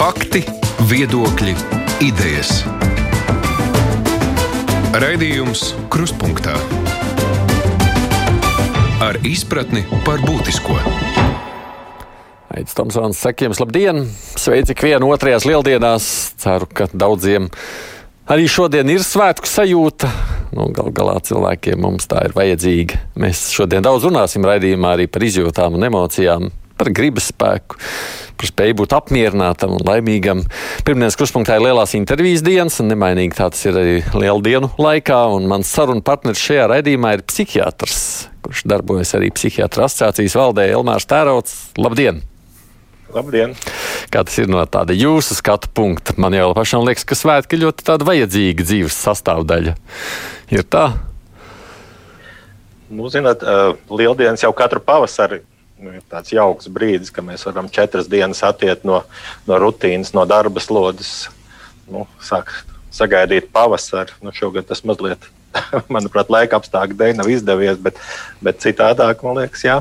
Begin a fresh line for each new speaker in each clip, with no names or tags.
Fakti, viedokļi, idejas. Raidījums Kruspunkta ar izpratni par būtisko.
Aizsmeļamies, Tomsons, sakiem, labdien! Sveici ikvienu otrajās lieldienās. Ceru, ka daudziem arī šodien ir svētku sajūta. Nu, Galu galā cilvēkiem mums tā ir vajadzīga. Mēs šodien daudz runāsim raidījumā arī par izjūtām un emocijām, par gribas spēku, par spēju būt apmierinātam un laimīgam. Pirmdienas kruspunktā ir lielās intervijas dienas, un nemainīgi tā tas ir arī lielu dienu laikā. Mans sarunu partneris šajā raidījumā ir psihiatrs, kurš darbojas arī psihiatra asociācijas valdē Elmārs Tērots. Labdien!
Labdien!
Kā tas ir no tāda jūsu skatu punkta? Man jau pašam liekas, ka svētki ir ļoti tāda vajadzīga dzīves sastāvdaļa. Ir tā?
Nu, zināt, lieldienas jau katru pavasari ir tāds jauks brīdis, ka mēs varam četras dienas attiekt no, no rutīnas, no darba slodzes. Nu, sāk sagaidīt pavasari. Nu, šogad tas mazliet, manuprāt, laika apstākļu dēļ nav izdevies, bet, bet citādāk, man liekas, jā,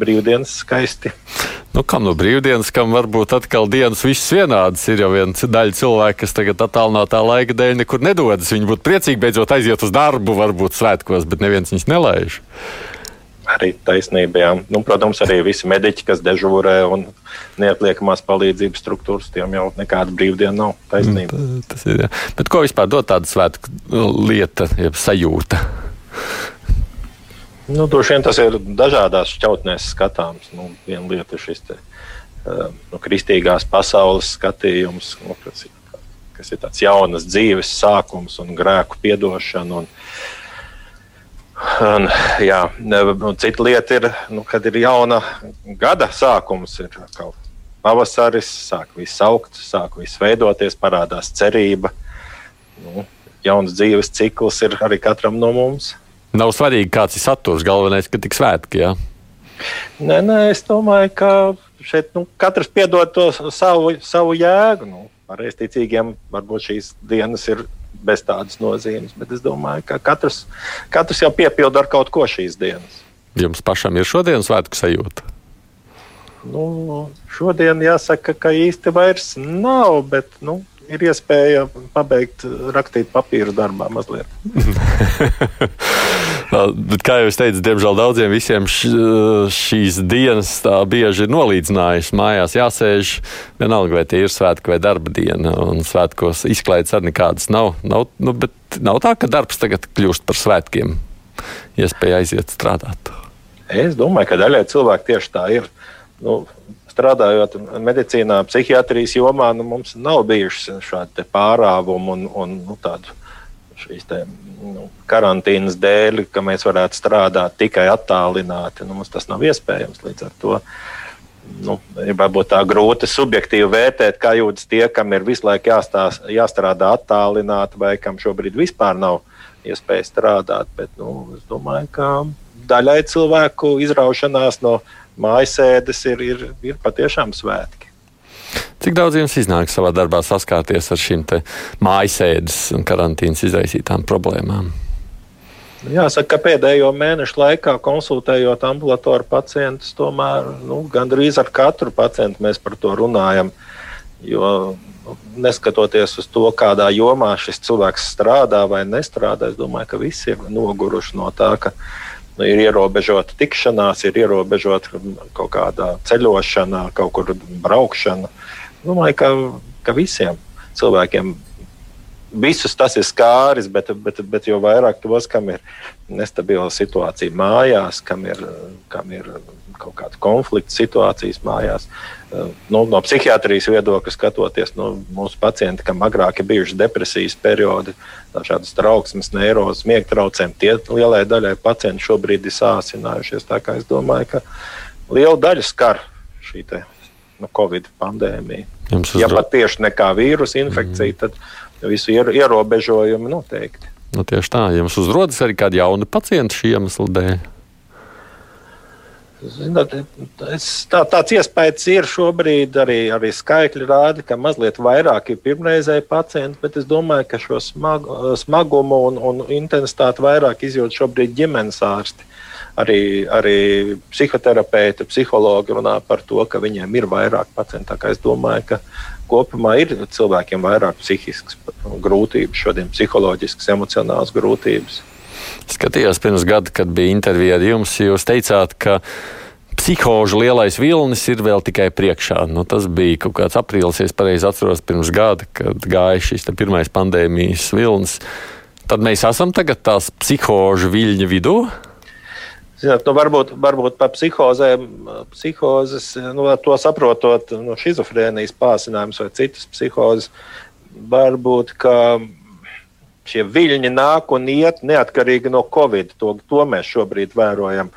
brīvdienas skaisti.
Nu, kam no brīvdienas, kam varbūt atkal dienas visas vienādas. Ir jau viena daļa cilvēku, kas tagad attālinātā laika dēļ nekur nedodas. Viņi būtu priecīgi beidzot aiziet uz darbu, varbūt svētkos, bet neviens viņus nelaiž.
Arī taisnība, jā. Nu, protams, arī visi mediķi, kas dežūrē un neatliekamās palīdzības struktūras, tiem jau nekāda brīvdiena nav taisnība.
Mm, tas ir, jā. Bet ko vispār dod tāda svētku lieta, jeb sajūta?
Nu, Droši vien tas ir dažādās šķautnēs skatāms. Nu, viena lieta ir šis te, uh, nu, kristīgās pasaules skatījums, nu, kas, ir, kas ir tāds jaunas dzīves sākums un grēku piedošana. Un, Un, jā, un cita lieta ir, nu, kad ir jauna gada sākums, ir kaut pavasaris, sāk viss augt, sāk viss veidoties, parādās cerība. Nu, jauns dzīves cikls ir arī katram no mums.
Nav svarīgi, kāds ir saturs, galvenais, ka tik svētki. Jā.
Nē, nē, es domāju, ka šeit nu, katrs piedod to savu, savu jēgu. Nu, Pareizticīgiem varbūt šīs dienas ir bez tādas nozīmes. Bet es domāju, ka katrs, katrs jau piepilda ar kaut ko šīs dienas.
Jums pašam ir šodienas svētku sajūta?
Nu, šodien jāsaka, ka īsti vairs nav, bet nu, ir iespēja pabeigt rakstīt papīru darbā mazliet.
Bet, kā jau es teicu, diemžēl daudziem visiem š, šīs dienas tā bieži ir nolīdzinājušas. Mājās jāsēž, vienalga vai tie ir svētki vai darba diena, un svētkos izklaides arī nekādas nav. nav nu, bet nav tā, ka darbs tagad kļūst par svētkiem, iespēja aiziet strādāt.
Es domāju, ka daļai cilvēki tieši tā ir. Nu, strādājot medicīnā, psihiatrijas jomā, nu, mums nav bijušas šādi pārāvumi un, un nu, tādu šīs te, nu, karantīnas dēļ, ka mēs varētu strādāt tikai attālināti. Nu, mums tas nav iespējams līdz ar to. Nu, ir varbūt tā grūti subjektīvi vērtēt, kā jūtas tie, kam ir visu laiku jāstās, jāstrādā attālināti, vai kam šobrīd vispār nav iespēja strādāt. Bet nu, es domāju, ka daļai cilvēku izraušanās no mājasēdes ir, ir, ir patiešām svētki.
Cik daudz jums iznāk savā darbā saskārties ar šīm mājasēdes un karantīnas izraisītām problēmām?
Jāsaka, ka pēdējo mēnešu laikā konsultējot ambulatoru pacientus, tomēr nu, gandrīz ar katru pacientu mēs par to runājam. Jo nu, neskatoties uz to, kādā jomā šis cilvēks strādā vai nestrādā, es domāju, ka visi ir noguruši no tā, ka nu, ir ierobežota tikšanās, ir ierobežota kaut kāda ceļošana, kaut kur braukšana. Domāju, ka, ka visiem cilvēkiem visus tas ir skāris, bet, bet, bet jau vairāk tos, kam ir nestabila situācija mājās, kam ir, kam ir kaut kāda konflikta situācijas mājās. Nu, no psihiatrijas viedokļa skatoties, nu, mūsu pacienti, kam agrāk ir bijušas depresijas periodi, dažādas trauksmes, neirozes, miega traucējumi, tie lielai daļai pacientu šobrīd ir sāsinājušies. Tā kā es domāju, ka liela daļa skar šī te, nu, Covid pandēmija. Ja pat tieši nekā vīrusu infekcija, mm. tad visu ierobežojumi noteikti.
Nu, tieši tā, jums uzrodas arī kādi jauni pacienti šī iemesla dēļ.
Zināt, es, tā, tāds iespējas ir šobrīd, arī, arī skaitļi rāda, ka mazliet vairāk ir pirmreizēji pacienti, bet es domāju, ka šo smagu, smagumu un, un intensitāti vairāk izjūt šobrīd ģimenes ārsti. Arī, arī psihoterapeiti, psihologi runā par to, ka viņiem ir vairāk pacientu. Es domāju, ka kopumā ir cilvēkiem vairāk psihiskas grūtības, šodien psiholoģiskas, emocionālas grūtības.
Skatījos pirms gada, kad bija intervija ar jums, jūs teicāt, ka psihožu lielais vilnis ir vēl tikai priekšā. Nu, tas bija kaut kāds aprīlis, ja pareizi atceros, pirms gada, kad gāja šis pirmais pandēmijas vilnis. Tad mēs esam tagad tās psihožu viļņa vidū.
Zināt, nu, varbūt, varbūt par psihozēm, psihozes, nu, to saprotot, nu, schizofrēnijas pārsinājums vai citas psihozes, varbūt, šie viļņi nāk un iet neatkarīgi no Covid. To, to mēs šobrīd vērojam.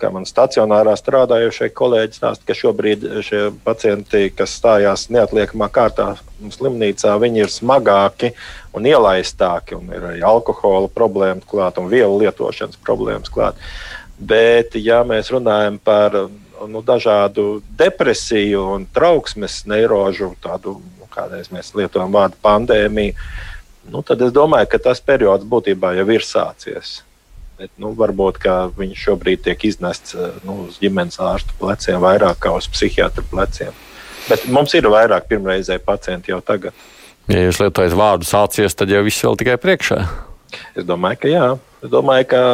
Kā man stacionārā strādājošie kolēģi stāsta, ka šobrīd šie pacienti, kas stājās neatliekamā kārtā slimnīcā, viņi ir smagāki un ielaistāki, un ir arī alkohola problēmas klāt un vielu lietošanas problēmas klāt. Bet, ja mēs runājam par nu, dažādu depresiju un trauksmes neirožu, tādu, nu, kādreiz mēs lietojam vārdu pandēmiju, nu, tad es domāju, ka tas periods būtībā jau ir sācies. Bet, nu, varbūt viņš šobrīd tiek iznests nu, uz ģimenes ārsta pleciem vairāk kā uz psihiatra pleciem. Bet mums ir vairāk pirmreizēji pacienti jau tagad.
Ja jūs lietojat vārdu sācies, tad jau viss vēl tikai priekšā.
Es domāju, ka jā. Es domāju, ka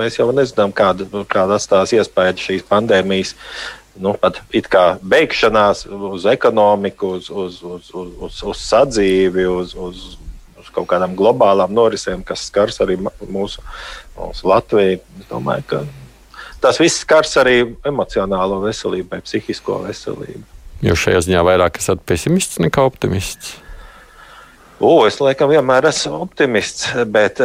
mēs jau nezinām, kāda, kāda atstās iespēja šīs pandēmijas. Nu, pat it kā beigšanās uz ekonomiku, uz, uz, uz, uz, uz, uz sadzīvi, uz, uz uz kaut kādām globālām norisēm, kas skars arī mūsu, mūsu Latviju. Es domāju, ka tas viss skars arī emocionālo veselību psihisko veselību.
Jūs šajā ziņā vairāk esat pesimists nekā optimists?
O, es laikam vienmēr esmu optimists, bet,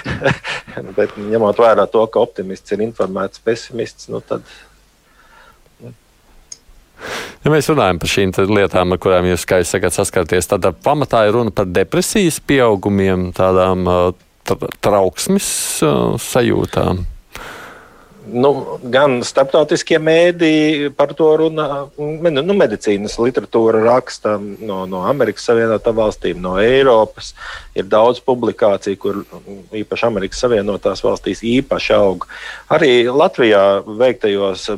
bet ņemot vērā to, ka optimists ir informēts pesimists, nu tad
Ja mēs runājam par šīm lietām, ar kurām jūs skaisti sakat saskarties, tad pamatā ir runa par depresijas pieaugumiem, tādām trauksmes sajūtām
nu, gan starptautiskie mēdī par to runā, nu, medicīnas literatūra raksta no, no Amerikas Savienotām valstīm, no Eiropas. Ir daudz publikāciju, kur īpaši Amerikas Savienotās valstīs īpaši aug. Arī Latvijā veiktajos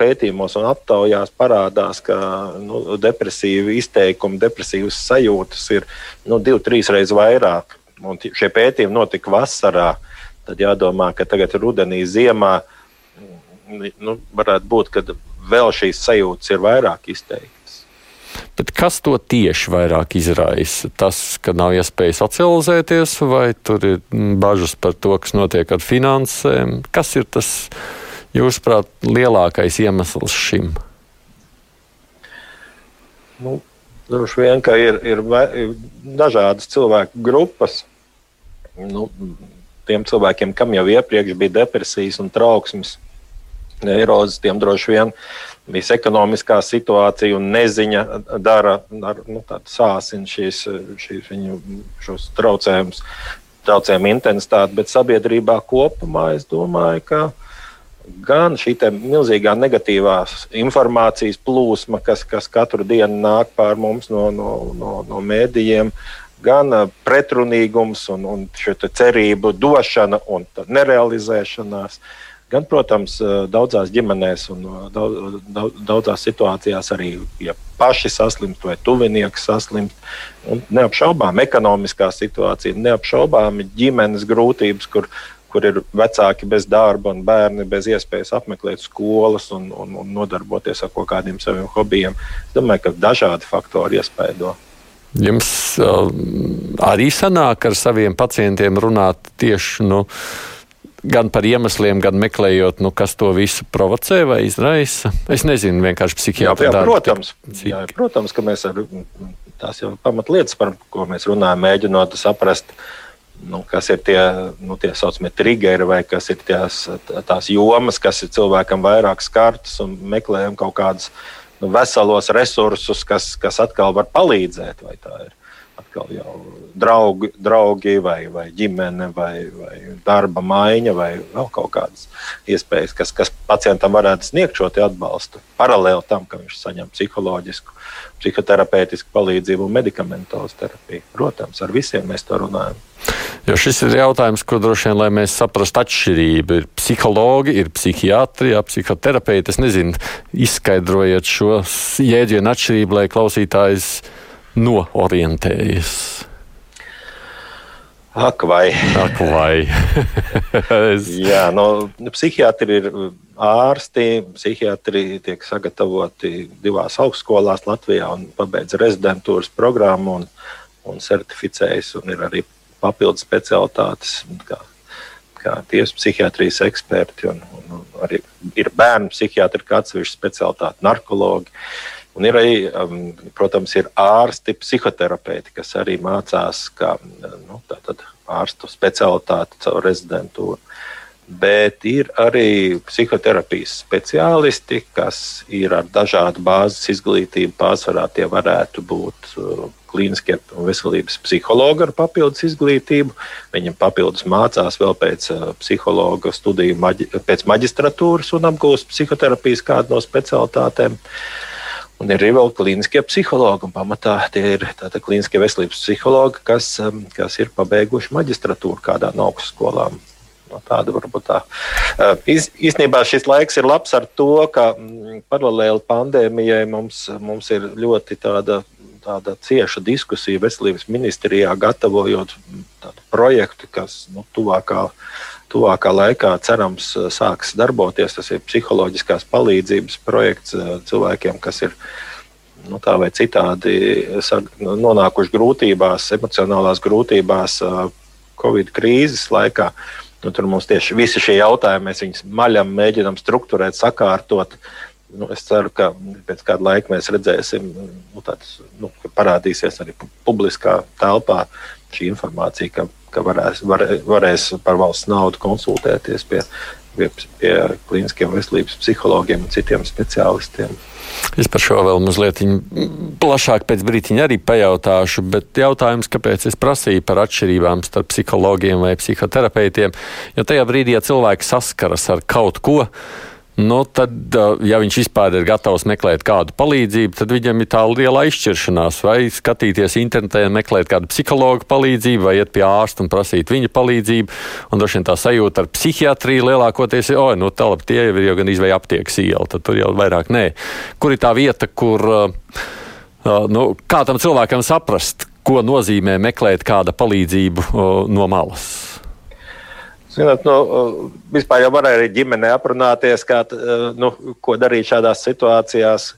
pētījumos un aptaujās parādās, ka nu, depresīvi izteikumi, depresīvas sajūtas ir nu, divi, trīs reizes vairāk. Un šie pētījumi notika vasarā. Tad jādomā, ka tagad rudenī, ziemā uh, nu, varētu būt, ka vēl šīs sajūtas ir vairāk izteiktas.
Bet kas to tieši vairāk izraisa? Tas, ka nav iespēja socializēties, vai tur ir bažas par to, kas notiek ar finansēm? Kas ir tas, jūsuprāt, lielākais iemesls šim?
Nu, Droši vien, ka ir, ir, ir dažādas cilvēku grupas. Nu, tiem cilvēkiem, kam jau iepriekš bija depresijas un trauksmes, eirozes, tiem droši vien visa ekonomiskā situācija un neziņa dara, dara nu, sāsina šīs, šīs viņu traucējumus, traucējumu intensitāti, bet sabiedrībā kopumā es domāju, ka gan šī milzīgā negatīvās informācijas plūsma, kas, kas katru dienu nāk pār mums no, no, no, no mēdījiem, gan pretrunīgums un, un šo cerību došana un nerealizēšanās. Uh, Gan, protams, eh, daudzās ģimenēs un eh, daudzās situācijās arī, ja paši saslimst vai tuvinieki saslimst. Neapšaubām ekonomiskā situācija, neapšaubām ģimenes grūtības, kur, kur ir vecāki bez darba un bērni bez iespējas apmeklēt skolas un, un, un nodarboties ar kaut kādiem saviem hobijiem. Es domāju, ka dažādi faktori iespējo.
Jums uh, arī sanāk ar saviem pacientiem runāt tieši nu, gan par iemesliem, gan meklējot, nu, kas to visu provocē vai izraisa. Es nezinu, vienkārši
jā, protams, cik... jā, protams, ka mēs ar tās jau pamatlietas, par ko mēs runājam, mēģinot saprast. Nu, kas ir tie nu, tā saucamie triggeri, vai kas ir tās, tās jomas, kas ir cilvēkam vairāk skartas, un meklējam kaut kādus nu, veselos resursus, kas, kas atkal var palīdzēt. Vai tā ir atkal jau draugi, draugi vai, vai ģimene, vai, vai darba maiņa, vai vēl kaut kādas iespējas, kas, kas pacientam varētu sniegt šo atbalstu. Paralēli tam, ka viņš saņem psiholoģisku, psihoterapeitisku palīdzību un medikamentozu terapiju. Protams, ar visiem mēs to runājam.
Jo šis ir jautājums, ko droši vien, lai mēs saprastu atšķirību, ir psihologi, ir psihiatri, psihoterapeiti. Es nezinu, izskaidrojiet šo jēdzienu atšķirību, lai klausītājs noorientējas.
Ak, vai.
Ak, vai.
es... Jā, no, psihiatri ir ārsti. Psihiatri tiek sagatavoti divās augstskolās Latvijā un pabeidz rezidentūras programmu un, un certificējas. Un ir arī papildus specialitātes, kā, kā tiesas psihiatrijas eksperti. Un, un, un arī ir bērnu psihiatri, kā atsevišķa specialitāte, narkologi. Un ir arī, um, protams, ir ārsti, psihoterapeiti, kas arī mācās, kā nu, ārstu specialitāti caur rezidentūru. Bet ir arī psihoterapijas speciālisti, kas ir ar dažādu bāzes izglītību. Pārsvarā tie varētu būt uh, klīniskie un veselības psihologi ar papildus izglītību. Viņam papildus mācās vēl pēc uh, psihologa studiju, maģi, pēc maģistratūras un apgūst psihoterapijas kādu no specialitātēm. Uh, Un ir arī vēl klīniskie psihologi, un pamatā tie ir klīniskie veselības psihologi, kas, um, kas ir pabeiguši maģistratūru kādā no augstskolām. No tāda varbūt tā. Iz, īsnībā šis laiks ir labs ar to, ka mm, paralēli pandēmijai mums, mums ir ļoti tāda, tāda cieša diskusija veselības ministrijā, gatavojot tādu projektu, kas nu, tuvākā tuvākā laikā cerams sāks darboties. Tas ir psiholoģiskās palīdzības projekts cilvēkiem, kas ir nu, tā vai citādi nonākuši grūtībās, emocionālās grūtībās Covid krīzes laikā. Nu, tur mums tieši visi šie jautājumi, mēs viņus maļam, mēģinām struktūrēt, sakārtot. Nu, es ceru, ka pēc kāda laika mēs redzēsim, nu, tāds, nu, ka parādīsies arī publiskā telpā šī informācija, ka ka varēs, varēs, varēs par valsts naudu konsultēties pie, pie, pie klīniskiem veselības psihologiem un citiem speciālistiem.
Es par šo vēl mazliet plašāk pēc brīdiņa arī pajautāšu, bet jautājums, kāpēc es prasīju par atšķirībām starp psihologiem vai psihoterapeitiem, jo tajā brīdī, ja cilvēks saskaras ar kaut ko, nu, tad, ja viņš vispār ir gatavs meklēt kādu palīdzību, tad viņam ir tā liela izšķiršanās, vai skatīties internetā, meklēt kādu psihologu palīdzību, vai iet pie ārsta un prasīt viņa palīdzību. Un droši vien tā sajūta ar psihiatriju lielākoties ir, oi, nu, tā labi, tie ir jau gan izvēja aptiekas iela, tad tur jau vairāk nē. Kur ir tā vieta, kur, nu, kā tam cilvēkam saprast, ko nozīmē meklēt kāda palīdzību no malas?
Zināt, nu, vispār jau varēja arī ģimenē aprunāties, kā, nu, ko darīt šādās situācijās.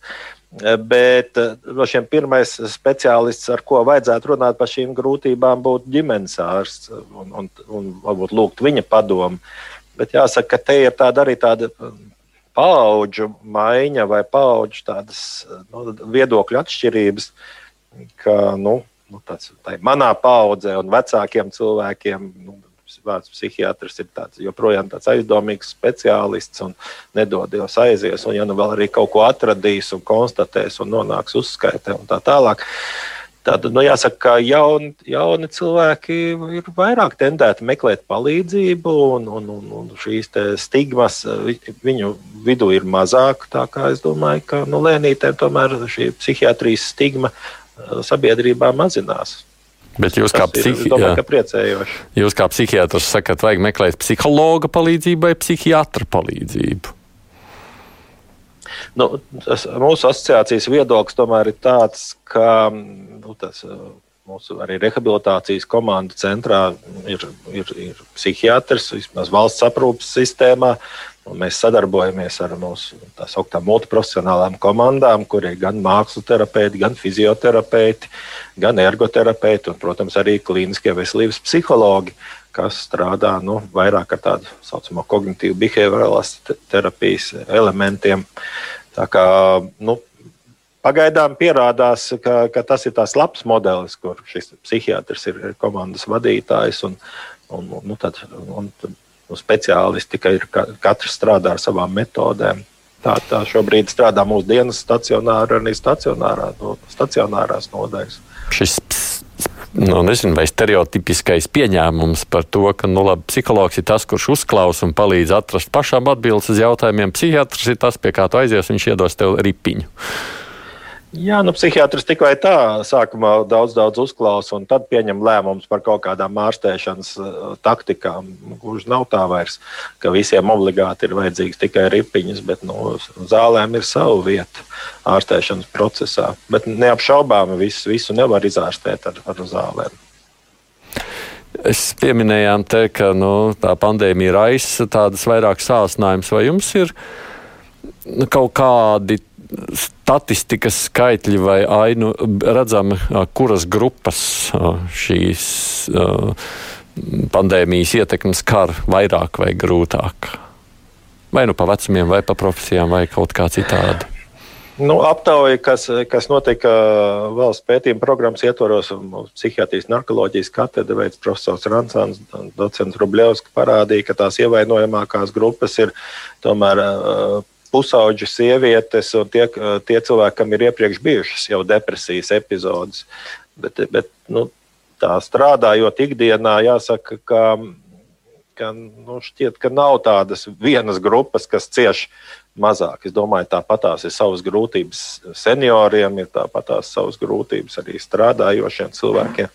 Bet no šiem pirmais speciālists, ar ko vajadzētu runāt par šīm grūtībām, būtu ģimenes ārsts un, un, un varbūt lūgt viņa padomu. Bet jāsaka, ka te ir tāda arī tāda paudžu maiņa vai paudžu tādas nu, viedokļu atšķirības, ka nu, nu, tāds, manā paudzē un vecākiem cilvēkiem nu, vārds psihiatrs ir tāds, joprojām tāds aizdomīgs speciālists un nedodies aizies. Un, ja nu vēl arī kaut ko atradīs un konstatēs un nonāks uzskaitē un tā tālāk. Tad, nu, jāsaka, ka jauni, jauni cilvēki ir vairāk tendēti meklēt palīdzību, un, un, un, un šīs stigmas viņu vidū ir mazāk. Es domāju, ka nu, lēnītēm tomēr šī psihiatrijas stigma eh, sabiedrībā mazinās.
Bet jūs kā, psihi...
domāju,
jūs kā psihiatrs sakat, vajag meklēt psihologa palīdzību vai psihiatra palīdzību?
Nu, tas, mūsu asociācijas viedoklis tomēr ir tāds, ka nu, tas, mūsu arī rehabilitācijas komandu centrā ir, ir, ir psihiatrs, vismaz valsts aprūpas sistēmā. Mēs sadarbojamies ar mūsu tā sauktām multiprofesionālām komandām, kur ir gan terapeiti, gan fizioterapeiti, gan ergoterapeiti un, protams, arī klīniskie veselības psihologi, kas strādā nu, vairāk ar tādu saucamo kognitīvu behaviorālās terapijas elementiem. Tā kā, nu, Pagaidām pierādās, ka, ka tas ir tāds labs modelis, kur šis psihiatrs ir komandas vadītājs un, un, nu, tad, un, nu, speciālisti, ka ir, katrs strādā ar savām metodēm. Tā, tā šobrīd strādā mūsu dienas stacionārā, arī stacionārā, no, stacionārās nodaļas.
Šis nu, nezinu, vai stereotipiskais pieņēmums par to, ka nu, labi, psihologs ir tas, kurš uzklausa un palīdz atrast pašām atbildes uz jautājumiem. Psihiatrs ir tas, pie kā tu aizies, viņš iedos tev ripiņu.
Jā, nu, psihiatrs tikai tā sākumā daudz, daudz uzklausa un tad pieņem lēmumus par kaut kādām ārstēšanas uh, taktikām. Gluži nav tā vairs, ka visiem obligāti ir vajadzīgs tikai ripiņas, bet nu, zālēm ir sava vieta ārstēšanas procesā. Bet neapšaubāmi visu, visu nevar izārstēt ar, ar zālēm.
Es pieminējām te, ka nu, tā pandēmija raisa tādas vairāk sāsinājumus. Vai jums ir nu, kaut kādi statistikas skaitļi vai ainu redzami, kuras grupas šīs pandēmijas ietekmes kar vairāk vai grūtāk? Vai nu pa vecumiem, vai pa profesijām, vai kaut kā citādi?
Nu, aptauja, kas, kas notika valsts pētījuma programmas ietvaros, psihiatrijas narkoloģijas katedra veids profesors Rancāns, docents Rubļevski parādīja, ka tās ievainojamākās grupas ir tomēr pusauģu sievietes un tie, tie cilvēki, kam ir iepriekš bijušas jau depresijas epizodes. Bet, bet nu, tā strādājot ikdienā, jāsaka, ka, ka nu, šķiet, ka nav tādas vienas grupas, kas cieši mazāk. Es domāju, tāpat tās ir savas grūtības senioriem, ir tāpat tās savas grūtības arī strādājošiem cilvēkiem.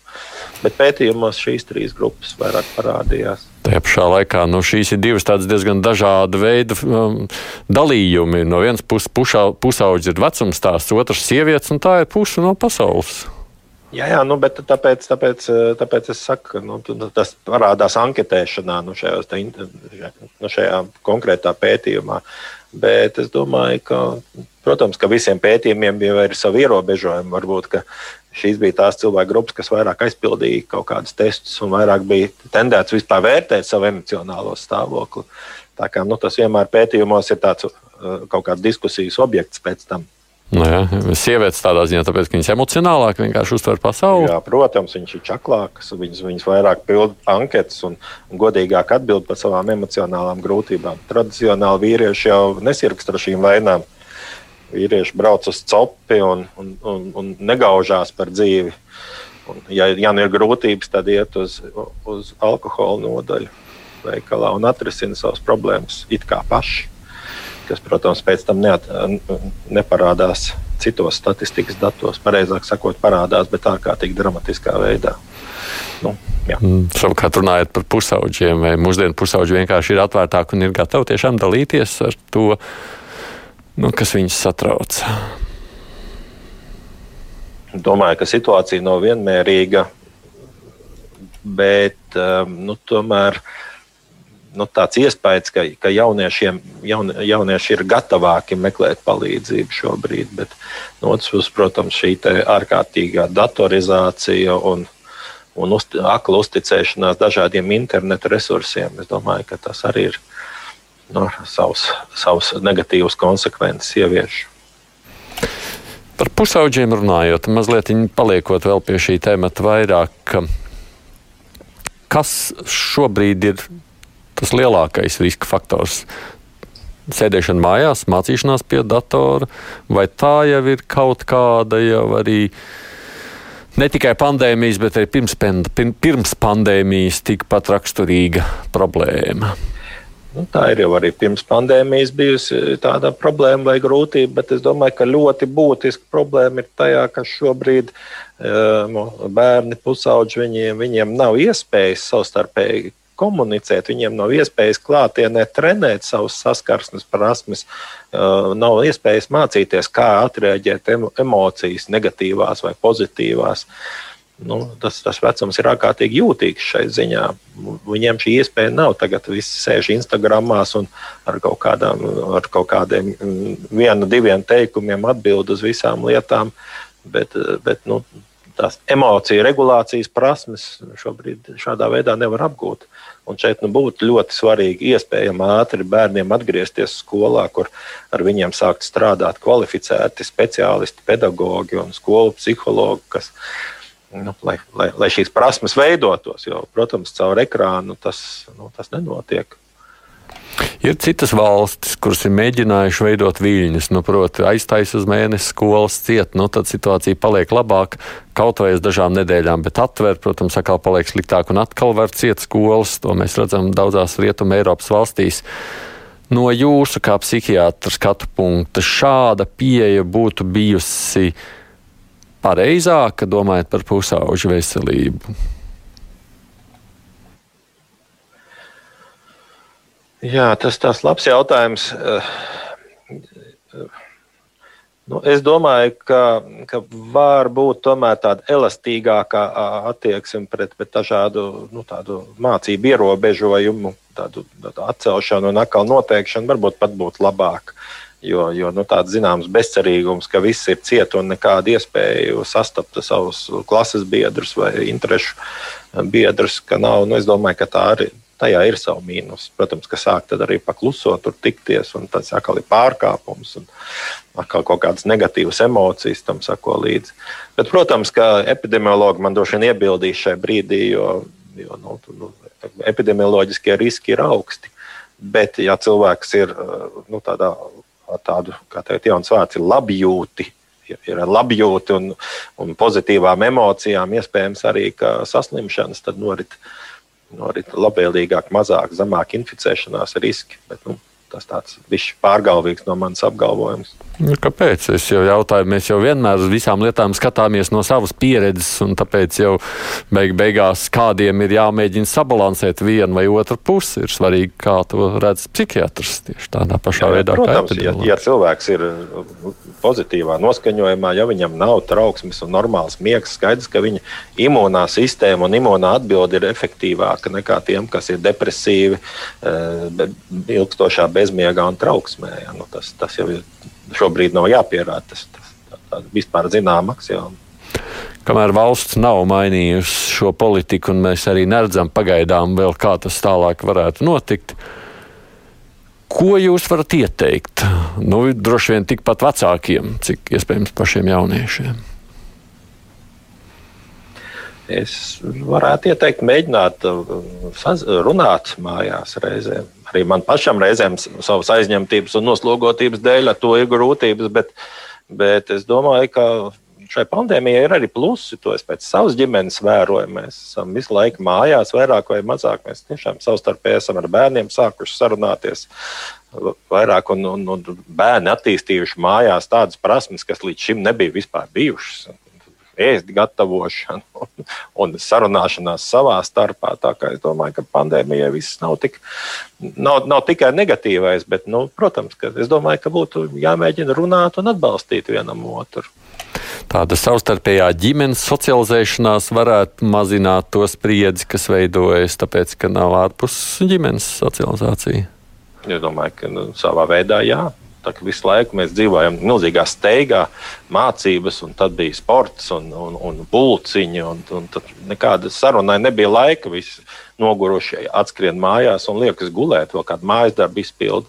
Bet pētījumos šīs trīs grupas vairāk parādījās.
Tajā pašā laikā nu, šīs ir divas diezgan dažāda veida um, dalījumi. No vienas puses, pusauģis ir vecums stāsts, otrs - sievietes, un tā ir puse no pasaules.
Jā, jā nu, bet tāpēc, tāpēc, tāpēc es saku, nu, tas parādās anketēšanā, nu, šajos, nu, šajā konkrētā pētījumā. Bet es domāju, ka, protams, ka visiem pētījumiem jau ir savi ierobežojumi. Varbūt šīs bija tās cilvēku grupas, kas vairāk aizpildīja kaut kādus testus un vairāk bija tendēts vispār vērtēt savu emocionālo stāvokli. Tā kā, nu, tas vienmēr pētījumos ir tāds uh, kaut kāds diskusijas objekts pēc tam.
Nu jā, sievietes tādā ziņā, tāpēc, ka viņas emocionālāk vienkārši uztver pasauli.
Jā, protams, viņas ir čaklākas, viņas, viņas vairāk pild anketas un godīgāk atbild par savām emocionālām grūtībām. Tradicionāli vīrieši jau nesirgst ar šīm vainām. Vīrieši brauc uz copi un, un, un, un negaužās par dzīvi. Un, ja, ja nu ir grūtības, tad iet uz, uz alkohola nodaļu veikalā un atrisina savas problēmas it kā paši kas, protams, pēc tam neat, neparādās citos statistikas datos. Pareizāk sakot, parādās, bet ārkārtīgi dramatiskā veidā. Nu, jā.
mm, savukārt, runājot par pusauģiem, vai mūsdienu pusauģi vienkārši ir atvērtāki un ir gatavi tiešām dalīties ar to, nu, kas viņus satrauc.
Domāju, ka situācija nav vienmērīga, bet um, nu, tomēr uh, nu, tāds iespējas, ka, ka jauniešiem, jaun, jaunieši ir gatavāki meklēt palīdzību šobrīd. Bet no otras puses, protams, šī ārkārtīgā datorizācija un, un uz, akla uzticēšanās dažādiem internetu resursiem, es domāju, ka tas arī ir nu, savs, savs negatīvs konsekvences ievieš.
Par pusauģiem runājot, mazliet paliekot vēl pie šī temata vairāk. Kas šobrīd ir tas lielākais riska faktors. Sēdēšana mājās, mācīšanās pie datora, vai tā jau ir kaut kāda jau arī ne tikai pandēmijas, bet arī pirms, pirms pandēmijas tikpat raksturīga problēma.
Nu, tā ir jau arī pirms pandēmijas bijusi tāda problēma vai grūtība, bet es domāju, ka ļoti būtiska problēma ir tajā, ka šobrīd um, bērni, pusauģi, viņiem, viņiem nav iespējas savstarpēji komunicēt, viņiem nav iespējas klātienē trenēt savus saskarsmes prasmes, nav iespējas mācīties, kā atreaģēt emocijas, negatīvās vai pozitīvās. Nu, tas, tas vecums ir ārkārtīgi jūtīgs šai ziņā. Viņiem šī iespēja nav. Tagad viss sēž Instagram un ar kaut, kādām, ar kaut kādiem viena, diviem teikumiem atbild uz visām lietām. Bet, bet nu, tās emociju regulācijas prasmes šobrīd šādā veidā nevar apgūt. Un šeit nu, būtu ļoti svarīgi, iespējami ātri bērniem atgriezties skolā, kur ar viņiem sākt strādāt kvalificēti speciālisti, pedagogi un skolu psihologi, kas, nu, lai, lai, lai šīs prasmes veidotos. Jo, protams, caur ekrānu tas, nu, tas nenotiek.
Ir citas valstis, kuras ir mēģinājušas veidot viļņus, nu, proti, aiztaisīt uz mēnesi skolas ciet, nu, tad situācija paliek labāka kaut vai uz dažām nedēļām, bet atver, protams, atkal paliek sliktāk un atkal var ciet skolas. To mēs redzam daudzās Rietumē Eiropas valstīs. No jūsu kā psihiatra skatu punkta šāda pieeja būtu bijusi pareizāka, domājot par pusauģu veselību.
Jā, tas ir labs jautājums. Nu, es domāju, ka, ka var būt tāda elastīgākā attieksme pret, pret dažādu nu, mācību ierobežojumu, tādu, tādu atcelšanu un atkal noteikšanu. Varbūt pat būtu labāk. Jo, jo nu, tāds zināms bezcerīgums, ka viss ir cieta un nekāda iespēja sastapt savus klases biedrus vai interešu biedrus, ka nav. Nu, es domāju, ka tā arī tajā ir savu mīnus. Protams, ka sāk arī paklusot, tur tikties, un tas atkal ir pārkāpums, un atkal kaut kādas negatīvas emocijas tam sako līdzi. Bet, protams, ka epidemiologi man droši vien iebildīs šajā brīdī, jo, jo nu, nu, epidemioloģiskie riski ir augsti. Bet, ja cilvēks ir nu, tādā, tādu, kā teikt, jauns vārds, ir labjūti, ir labjūti un, un pozitīvām emocijām, iespējams arī saslimšanas, tad norit norit labvēlīgāk, mazāk, zemāk inficēšanās riski. Bet, nu, tas tāds bijis pārgalvīgs no manas apgalvojums.
Nu, kāpēc? Es jau jautāju, mēs jau vienmēr uz visām lietām skatāmies no savas pieredzes, un tāpēc jau beig beigās kādiem ir jāmēģina sabalansēt vienu vai otru pusi. Ir svarīgi, kā to redz psihiatrs tieši tādā pašā Jā, veidā.
Protams, ja, ja cilvēks ir pozitīvā noskaņojumā, ja viņam nav trauksmes un normāls miegs, skaidrs, ka viņa imūnā sistēma un imūnā atbilde ir efektīvāka nekā tiem, kas ir depresīvi, eh, ilgstošā bezmiegā un trauksmē. Ja? Nu, tas, tas jau ir šobrīd nav jāpierāda. Tas, tā, vispār axioma.
Kamēr valsts nav mainījusi šo politiku, un mēs arī neredzam pagaidām vēl, kā tas tālāk varētu notikt, ko jūs varat ieteikt? Nu, droši vien tikpat vecākiem, cik iespējams pašiem jauniešiem.
Es varētu ieteikt, mēģināt uh, runāt mājās reizēm arī man pašam reizēm savas aizņemtības un noslogotības dēļ ar to ir grūtības, bet, bet es domāju, ka šai pandēmijai ir arī plusi. To es pēc savas ģimenes vēroju. Mēs esam visu laiku mājās, vairāk vai mazāk. Mēs tiešām savstarpēji esam ar bērniem sākuši sarunāties. Vairāk un, un, un bērni attīstījuši mājās tādas prasmes, kas līdz šim nebija vispār bijušas ēst gatavošanu un, un sarunāšanās savā starpā. Tā kā es domāju, ka pandēmijai viss nav, tik, nav, nav tikai negatīvais, bet, nu, protams, ka es domāju, ka būtu jāmēģina runāt un atbalstīt vienam otru.
Tāda savstarpējā ģimenes socializēšanās varētu mazināt to spriedzi, kas veidojas, tāpēc, ka nav ārpus ģimenes socializācija.
Es domāju, ka nu, savā veidā jā. Tā kā visu laiku mēs dzīvojam milzīgā steigā, mācības, un tad bija sports un, un, un pulciņi. Un, un tad nekāda sarunai nebija laika. Visi noguruši atskrien mājās un liekas gulēt, vēl kādu mājas darbu izpildu.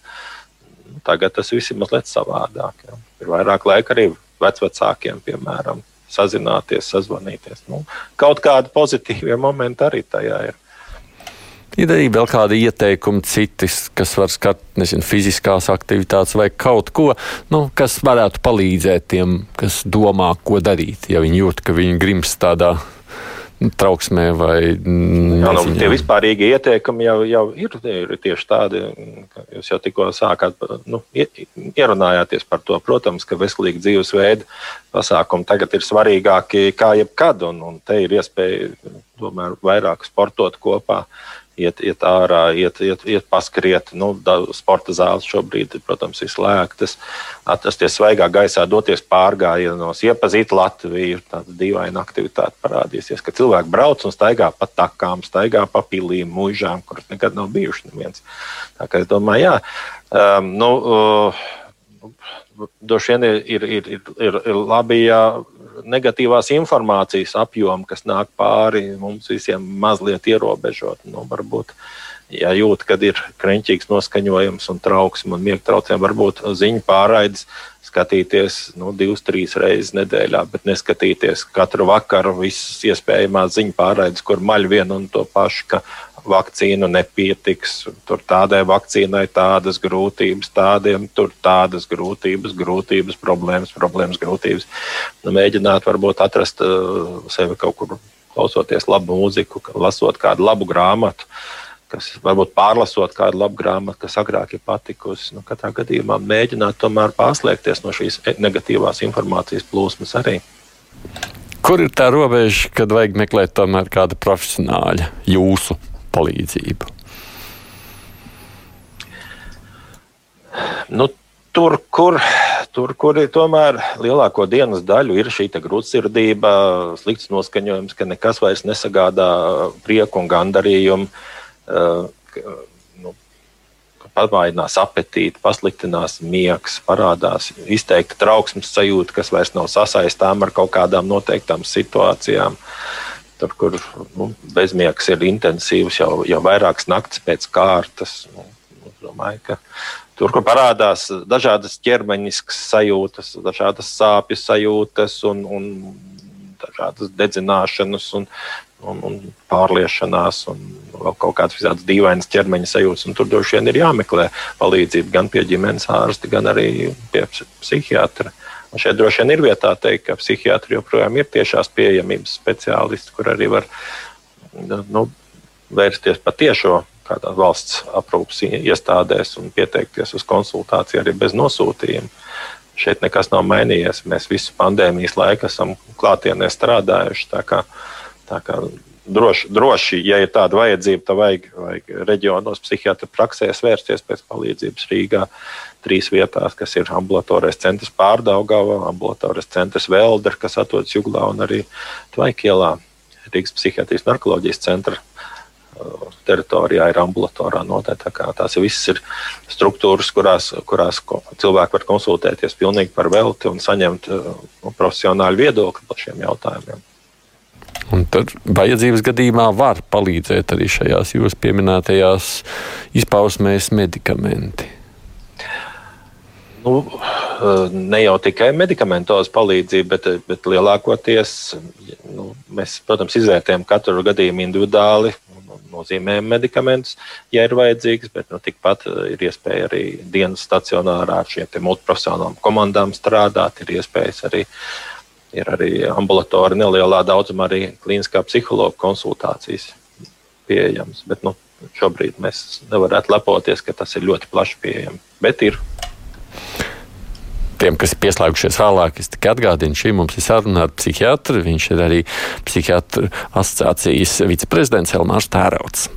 Tagad tas viss ir mazliet savādāk. Ja. Ir vairāk laika arī vecākiem, piemēram, sazināties, sazvanīties. Nu, kaut kādi pozitīvie momenti arī tajā ir.
Ir arī vēl kādi ieteikumi, citas, kas var skart nezinu, fiziskās aktivitātes vai kaut ko, nu, kas varētu palīdzēt tiem, kas domā, ko darīt, ja viņi jūt, ka viņi grims tādā nu, trauksmē vai
neziņā. Jā, nu, tie vispārīgi ieteikumi jau, jau ir, ir tieši tādi, ka jūs jau tikko sākāt, nu, ierunājāties par to. Protams, ka veselīgi dzīvesveida pasākumi tagad ir svarīgāki kā jebkad, un, un te ir iespēja tomēr vairāk sportot kopā iet, iet ārā, iet, iet, iet paskriet. Nu, da, sporta zāles šobrīd, protams, ir slēgtas. Atrasties svaigā gaisā, doties pārgājienos, iepazīt Latviju. Tāda dīvaina aktivitāte parādīsies, ka cilvēki brauc un staigā pa takām, staigā pa pilīm, mūžām, kuras nekad nav bijušas neviens. Tā kā es domāju, jā. Um, nu, uh, Droši vien ir, ir, ir, ir, ir labi, ja negatīvās informācijas apjomu, kas nāk pāri mums visiem, mazliet ierobežot. Nu, varbūt, ja jūt, kad ir krenķīgs noskaņojums un trauksme un miega traucējumi, varbūt ziņu pārraides skatīties nu, divas, trīs reizes nedēļā, bet neskatīties katru vakaru visas iespējamās ziņu pārraides, kur maļ vienu un to pašu, ka vakcīnu nepietiks, tur tādai vakcīnai tādas grūtības, tādiem tur tādas grūtības, grūtības, problēmas, problēmas, grūtības. Nu, mēģināt varbūt atrast uh, sevi kaut kur klausoties labu mūziku, lasot kādu labu grāmatu. Kas varbūt pārlasot kādu labu grāmatu, kas agrāk ir patikusi. Nu, katrā gadījumā mēģināt tomēr pārslēgties no šīs negatīvās informācijas plūsmas arī.
Kur ir tā robeža, kad vajag meklēt tomēr kādu profesionāļu, jūsu palīdzību?
Nu, tur, kur, tur, kur ir tomēr lielāko dienas daļu, ir šī grūtsirdība, slikts noskaņojums, ka nekas vairs nesagādā prieku un gandarījumu. Uh, pavainās apetīti, pasliktinās miegs, parādās izteikta trauksmes sajūta, kas vairs nav sasaistām ar kaut kādām noteiktām situācijām. Tur, kur nu, bezmiegs ir intensīvs jau, jau vairākas naktas pēc kārtas. Nu, domāju, ka tur, kur parādās dažādas ķermeņiskas sajūtas, dažādas sāpju sajūtas un, un dažādas dedzināšanas un, un, un pārliešanās, un vēl kaut kādas visādas dīvainas ķermeņa sajūtas. Tur droši vien ir jāmeklē palīdzība gan pie ģimenes ārsta, gan arī pie psihiatra. Un šeit droši vien ir vietā teikt, ka psihiatri joprojām ir tiešās pieejamības speciālisti, kur arī var nu, vērsties patiešo kādā valsts aprūpas iestādēs un pieteikties uz konsultāciju arī bez nosūtījuma. Šeit nekas nav mainījies. Mēs visu pandēmijas laiku esam klātienē strādājuši. Tā kā Tā kā droši, droši, ja ir tāda vajadzība, tad vajag, vajag reģionos psihiatra praksēs vērsties pēc palīdzības Rīgā. Trīs vietās, kas ir ambulatorais centrs Pārdaugavā, ambulatorais centrs Velder, kas atrodas Juglā un arī Tvaikielā. Rīgas psihiatrijas narkoloģijas centra uh, teritorijā ir ambulatorā noteikti. Tās visas ir struktūras, kurās, kurās cilvēki var konsultēties pilnīgi par velti un saņemt uh, profesionālu viedokli par šiem jautājumiem.
Un tad vajadzības gadījumā var palīdzēt arī šajās jūsu pieminētajās izpausmēs medikamenti.
Nu, ne jau tikai medikamentos palīdzība, bet, bet lielākoties nu, mēs, protams, izvērtējam katru gadījumu individuāli nozīmējam medikamentus, ja ir vajadzīgs, bet nu, tikpat ir iespēja arī dienas stacionārā ar šiem multiprofesionālām komandām strādāt. Ir iespējas arī ir arī ambulatori nelielā daudzumā arī klīniskā psihologa konsultācijas pieejamas. Bet nu, šobrīd mēs nevarētu lepoties, ka tas ir ļoti plaši pieejams. Bet ir.
Tiem, kas ir pieslēgušies vēlāk, es tikai atgādinu, šī mums ir saruna ar psihiatru. Viņš ir arī psihiatru asociācijas viceprezidents Elmārs Tērauts.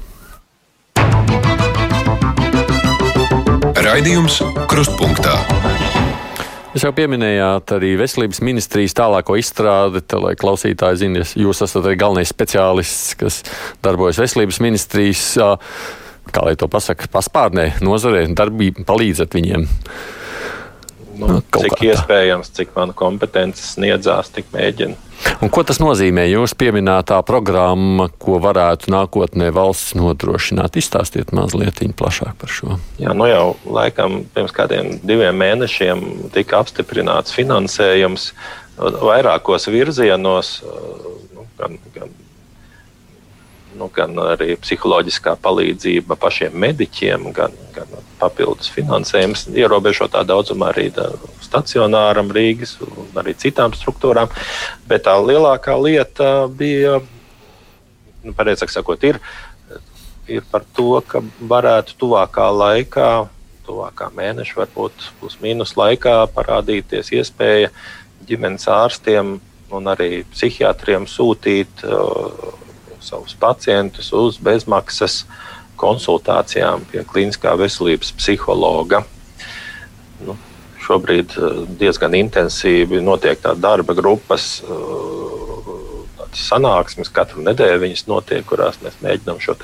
Raidījums Krustpunktā.
Jūs jau pieminējāt arī veselības ministrijas tālāko izstrādi, tā, lai klausītāji zina, jūs esat arī galvenais speciālists, kas darbojas veselības ministrijas, kā lai to pasaka, paspārnē, nozarē, darbība, palīdzat viņiem.
Nu, nu, cik iespējams, cik mana kompetences sniedzās, tik mēģinu.
Un ko tas nozīmē? Jūs pieminētā programma, ko varētu nākotnē valsts nodrošināt. Izstāstiet mazliet plašāk par šo.
Jā, nu jau laikam pirms kādiem diviem mēnešiem tika apstiprināts finansējums vairākos virzienos, nu, gan, gan nu, gan arī psiholoģiskā palīdzība pašiem mediķiem, gan, gan papildus finansējums, ierobežotā daudzumā arī stacionāram Rīgas un arī citām struktūrām. Bet tā lielākā lieta bija, nu, pareizāk sakot, ir, ir par to, ka varētu tuvākā laikā, tuvākā mēneša, varbūt plus mīnus laikā parādīties iespēja ģimenes ārstiem un arī psihiatriem sūtīt uh, savus pacientus uz bezmaksas konsultācijām pie klīniskā veselības psihologa. Nu, šobrīd eh, diezgan intensīvi notiek tā darba grupas eh, sanāksmes, katru nedēļu viņas notiek, kurās mēs mēģinām šo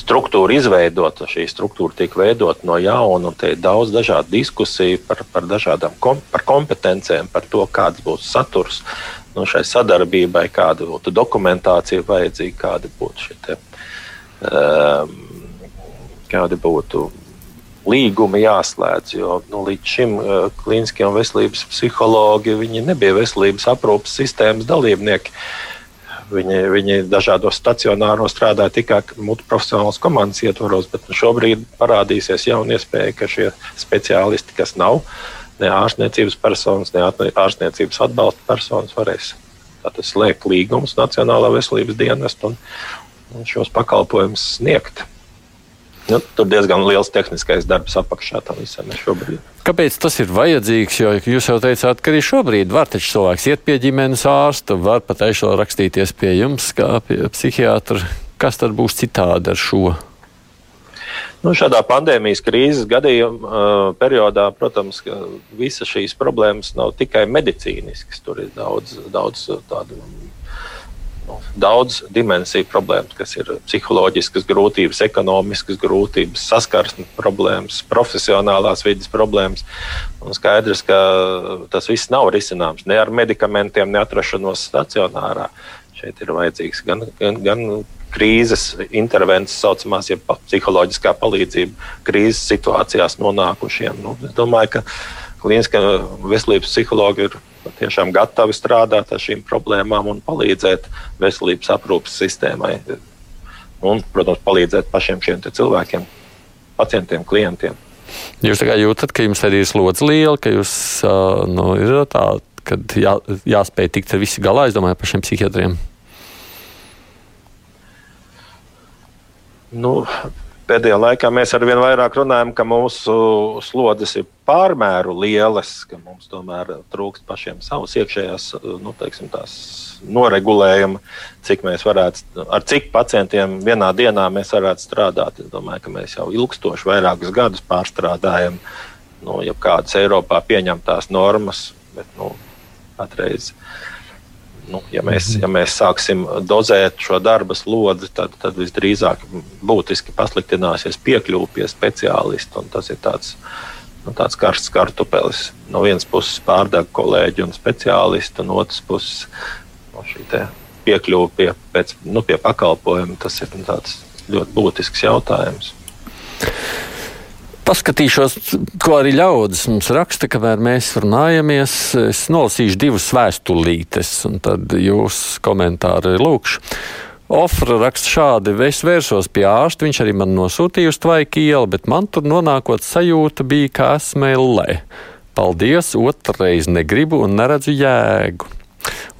struktūru izveidot. Šī struktūra tiek veidota no jauna, un te ir daudz dažādu diskusiju par, par dažādām kom, par kompetencēm, par to, kāds būs saturs, nu, šai sadarbībai, kāda būtu dokumentācija vajadzīga, kādi būtu šie te, um, kādi būtu līgumi jāslēdz. Jo nu, līdz šim uh, klīniskie un veselības psihologi nebija veselības aprūpas sistēmas dalībnieki. Viņi, viņi dažādos stacionāros strādāja tikai multiprofesionālas komandas ietvaros, bet šobrīd parādīsies jauna iespēja, ka šie speciālisti, kas nav ne ārstniecības personas, ne ārstniecības atbalsta personas, varēs slēgt līgumus Nacionālā veselības dienesta un, un šos pakalpojumus sniegt. Nu, tur diezgan liels tehniskais darbs apakšā tam visam šobrīd.
Kāpēc tas ir vajadzīgs? Jo jūs jau teicāt, ka arī šobrīd var taču cilvēks iet pie ģimenes ārsta, var pat ešo rakstīties pie jums, kā pie psihiatra. Kas tad būs citādi ar šo?
Nu, šādā pandēmijas krīzes gadījumā, uh, periodā, protams, visas šīs problēmas nav tikai medicīniskas. Tur ir daudz, daudz tādu daudz dimensiju problēmas, kas ir psiholoģiskas grūtības, ekonomiskas grūtības, saskarsmes problēmas, profesionālās vidas problēmas. Un skaidrs, ka tas viss nav risināms ne ar medikamentiem, ne atrašanos stacionārā. Šeit ir vajadzīgs gan, gan, gan krīzes intervences, saucamās, ja psiholoģiskā palīdzība krīzes situācijās nonākušiem. Nu, es domāju, ka klīniskā veselības psihologi ir tiešām gatavi strādāt ar šīm problēmām un palīdzēt veselības aprūpas sistēmai. Un, protams, palīdzēt pašiem šiem cilvēkiem, pacientiem, klientiem.
Jūs jūtat, ka jums arī ir slodze liela, ka jūs nu, ir tā, ka jā, jāspēj tikt ar visu galā, es domāju, par šiem psihiatriem.
Nu, pēdējā laikā mēs ar vien vairāk runājam, ka mūsu slodzes ir pārmēru lielas, ka mums tomēr trūkst pašiem savas iekšējās nu, teiksim, noregulējuma, cik mēs varētu, ar cik pacientiem vienā dienā mēs varētu strādāt. Es domāju, ka mēs jau ilgstoši vairākus gadus pārstrādājam nu, kādas Eiropā pieņemtās normas, bet nu, patreiz nu, ja, mēs, ja mēs sāksim dozēt šo darba slodzi, tad, tad visdrīzāk būtiski pasliktināsies piekļuve pie speciālista. Tas ir tāds, nu, tāds karsts kartupelis. No vienas puses pārdeg kolēģi un speciālisti, no otras puses no šī piekļuve pie, pēc, nu, pie pakalpojuma. Tas ir nu, ļoti būtisks jautājums.
Paskatīšos, ko arī ļaudis mums raksta, kamēr mēs runājamies. Es nolasīšu divas vēstulītes, un tad jūs komentāri lūkšu. Ofra raksta šādi: Es vērsos pie ārsta, viņš arī man nosūtīja uz tvaika ielu, bet man tur nonākot sajūta bija kā smēlē. Paldies, otrreiz negribu un neredzu jēgu.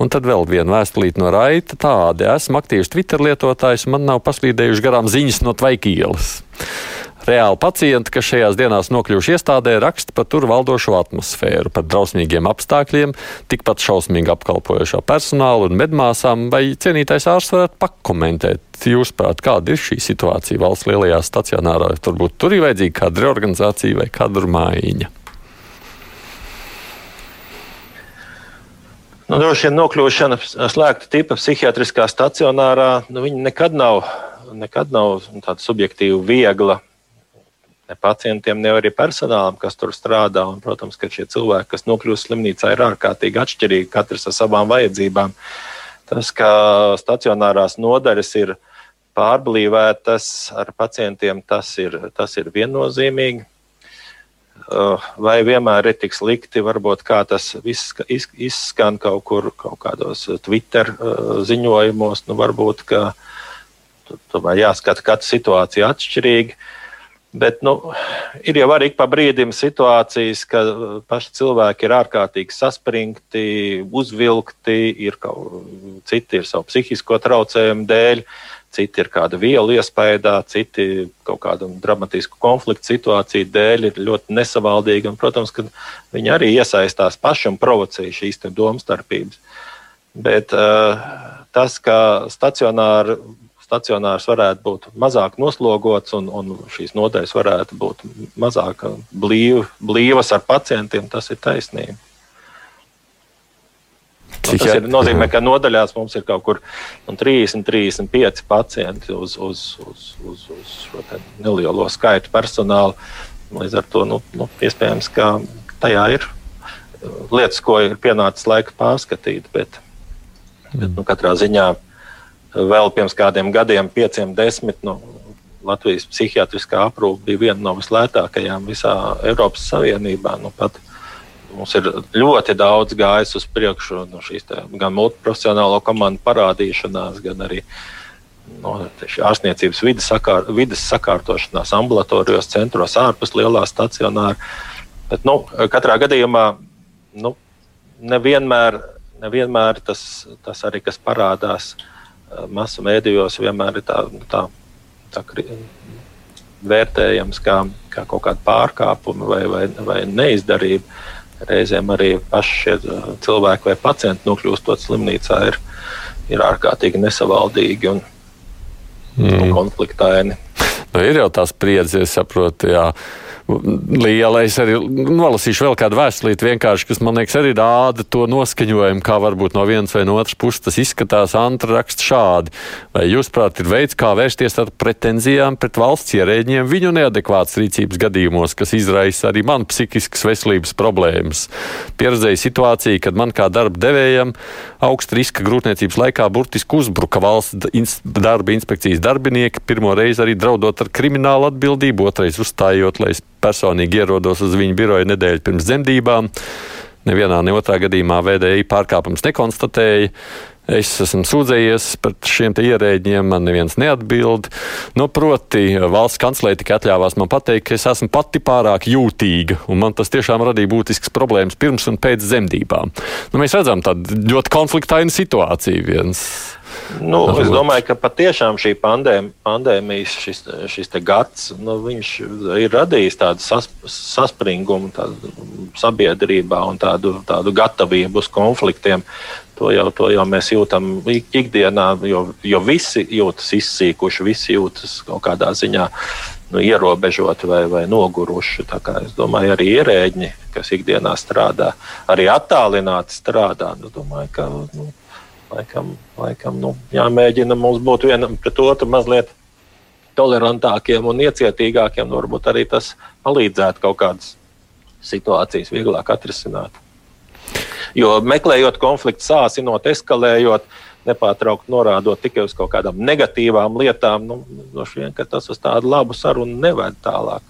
Un tad vēl viena vēstulīte no Raita. Tāda esmu aktīvs Twitter lietotājs, man nav paslīdējuši garām ziņas no tvaika ielas. Reāli pacienti, kas šajās dienās nokļuvuši iestādē, raksta par tur valdošo atmosfēru, par drausmīgiem apstākļiem, tikpat šausmīgi apkalpojošo personālu un medmāsām. Vai cienītais ārsts varētu pakomentēt, jūsuprāt, kāda ir šī situācija valsts lielajā stacionārā? Turbūt tur ir vajadzīga kāda reorganizācija vai kāda maiņa.
Nu, droši vien nokļūšana slēgta tipa psihiatriskā stacionārā, nu, nekad nav, nekad nav tāda subjektīva, viegla ne pacientiem, ne arī personālam, kas tur strādā. Un, protams, ka šie cilvēki, kas nokļūst slimnīcā, ir ārkārtīgi atšķirīgi, katrs ar savām vajadzībām. Tas, ka stacionārās nodaļas ir pārblīvētas ar pacientiem, tas ir, tas ir viennozīmīgi. Uh, vai vienmēr ir tik slikti, varbūt kā tas izskan kaut kur, kaut kādos Twitter uh, ziņojumos. Nu, varbūt, ka tomēr jāskata katra situācija atšķirīgi. Uh, Bet nu, ir jau arī pa brīdim situācijas, ka uh, paši cilvēki ir ārkārtīgi saspringti, uzvilkti, ir kaut, citi ir savu psihisko traucējumu dēļ, citi ir kāda viela iespējā, citi kaut kādu dramatisku konfliktu situāciju dēļ ir ļoti nesavaldīgi. Un, protams, ka viņi arī iesaistās paši un provocē šīs domstarpības. Bet uh, tas, ka stacionāri stacionārs varētu būt mazāk noslogots un, un šīs nodaļas varētu būt mazāk blīv, blīvas ar pacientiem, tas ir taisnība. Nu, tas ir, nozīmē, ka nodaļās mums ir kaut kur nu, 30, 35 pacienti uz, uz, uz, uz, uz šo nelielo skaitu personāla. Līdz ar to nu, nu, iespējams, ka tajā ir lietas, ko ir pienācis laika pārskatīt. Bet, bet nu, katrā ziņā vēl pirms kādiem gadiem, pieciem, desmit. Nu, Latvijas psihiatriskā aprūpe bija viena no vislētākajām visā Eiropas Savienībā. Nu, pat, mums ir ļoti daudz gājis uz priekšu no šīs tā, gan multiprofesionālo komandu parādīšanās, gan arī no, ārstniecības vidas, sakār, vidas sakārtošanās ambulatorijos centros ārpus lielā stacionāra. Bet, nu, katrā gadījumā nu, nevienmēr, nevienmēr tas, tas arī, kas parādās eh, masu mēdījos, vienmēr ir tā, tā, tā vērtējams kā, kā kaut kāda pārkāpuma vai, vai, vai neizdarība. Reizēm arī paši šie cilvēki vai pacienti nokļūstot slimnīcā ir, ir ārkārtīgi nesavaldīgi un, mm. un konfliktaini.
Nu, ir jau tās spriedzes, saprotu, jā liela. Es arī nolasīšu vēl kādu vēstulīti, vienkārši, kas man liekas, arī rāda to noskaņojumu, kā varbūt no vienas vai no otras puses tas izskatās. Antra raksta šādi. Vai jūs, prāt, ir veids, kā vērsties ar pretenzijām pret valsts ierēģiem viņu neadekvātas rīcības gadījumos, kas izraisa arī man psihiskas veselības problēmas? Pieredzēju situāciju, kad man kā darba devējam augsta riska grūtniecības laikā burtiski uzbruka valsts darba inspekcijas darbinieki, pirmo reizi arī draudot ar kriminālu atbildību, otrais uzstājot, lai es personīgi ierodos uz viņu biroju nedēļu pirms dzemdībām. Nevienā, ne otrā gadījumā VDI pārkāpums nekonstatēja. Es esmu sūdzējies par šiem ierēģiem, man neviens neatbild. Nu, proti, valsts kanclere tikai atļāvās man pateikt, ka es esmu pati pārāk jūtīga, un man tas tiešām radīja būtiskas problēmas pirms un pēc dzemdībām. Nu, mēs redzam tādu ļoti konfliktainu situāciju. Viens
Nu, es domāju, ka patiešām šī pandēm, pandēmijas šis, šis gads nu, ir radījis tādu sas, saspringumu tādu sabiedrībā un tādu, tādu gatavību uz konfliktiem. To jau, to jau mēs jūtam ikdienā, jo, jo visi jūtas izsīkuši, visi jūtas kaut kādā ziņā nu, ierobežoti vai, vai noguruši. Es domāju, arī ierēģi, kas ikdienā strādā, arī attālināti strādā. Nu, domāju, ka, nu, laikam, laikam nu, jāmēģina mums būt vienam pret otru mazliet tolerantākiem un iecietīgākiem. Nu, varbūt arī tas palīdzētu kaut kādas situācijas vieglāk atrisināt. Jo meklējot konfliktu, sācinot, eskalējot, nepārtraukti norādot tikai uz kaut kādām negatīvām lietām, nu, no šiem, tas uz tādu labu sarunu neved tālāk.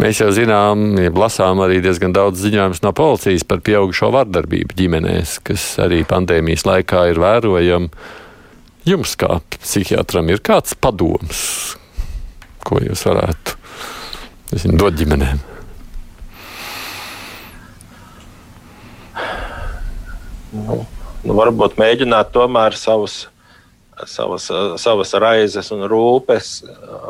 Mēs jau zinām, ja lasām arī diezgan daudz ziņojumus no policijas par pieaugušo vardarbību ģimenēs, kas arī pandēmijas laikā ir vērojama. Jums, kā psihiatram, ir kāds padoms, ko jūs varētu zinu, dot ģimenēm?
Nu, nu varbūt mēģināt tomēr savus savas, savas raizes un rūpes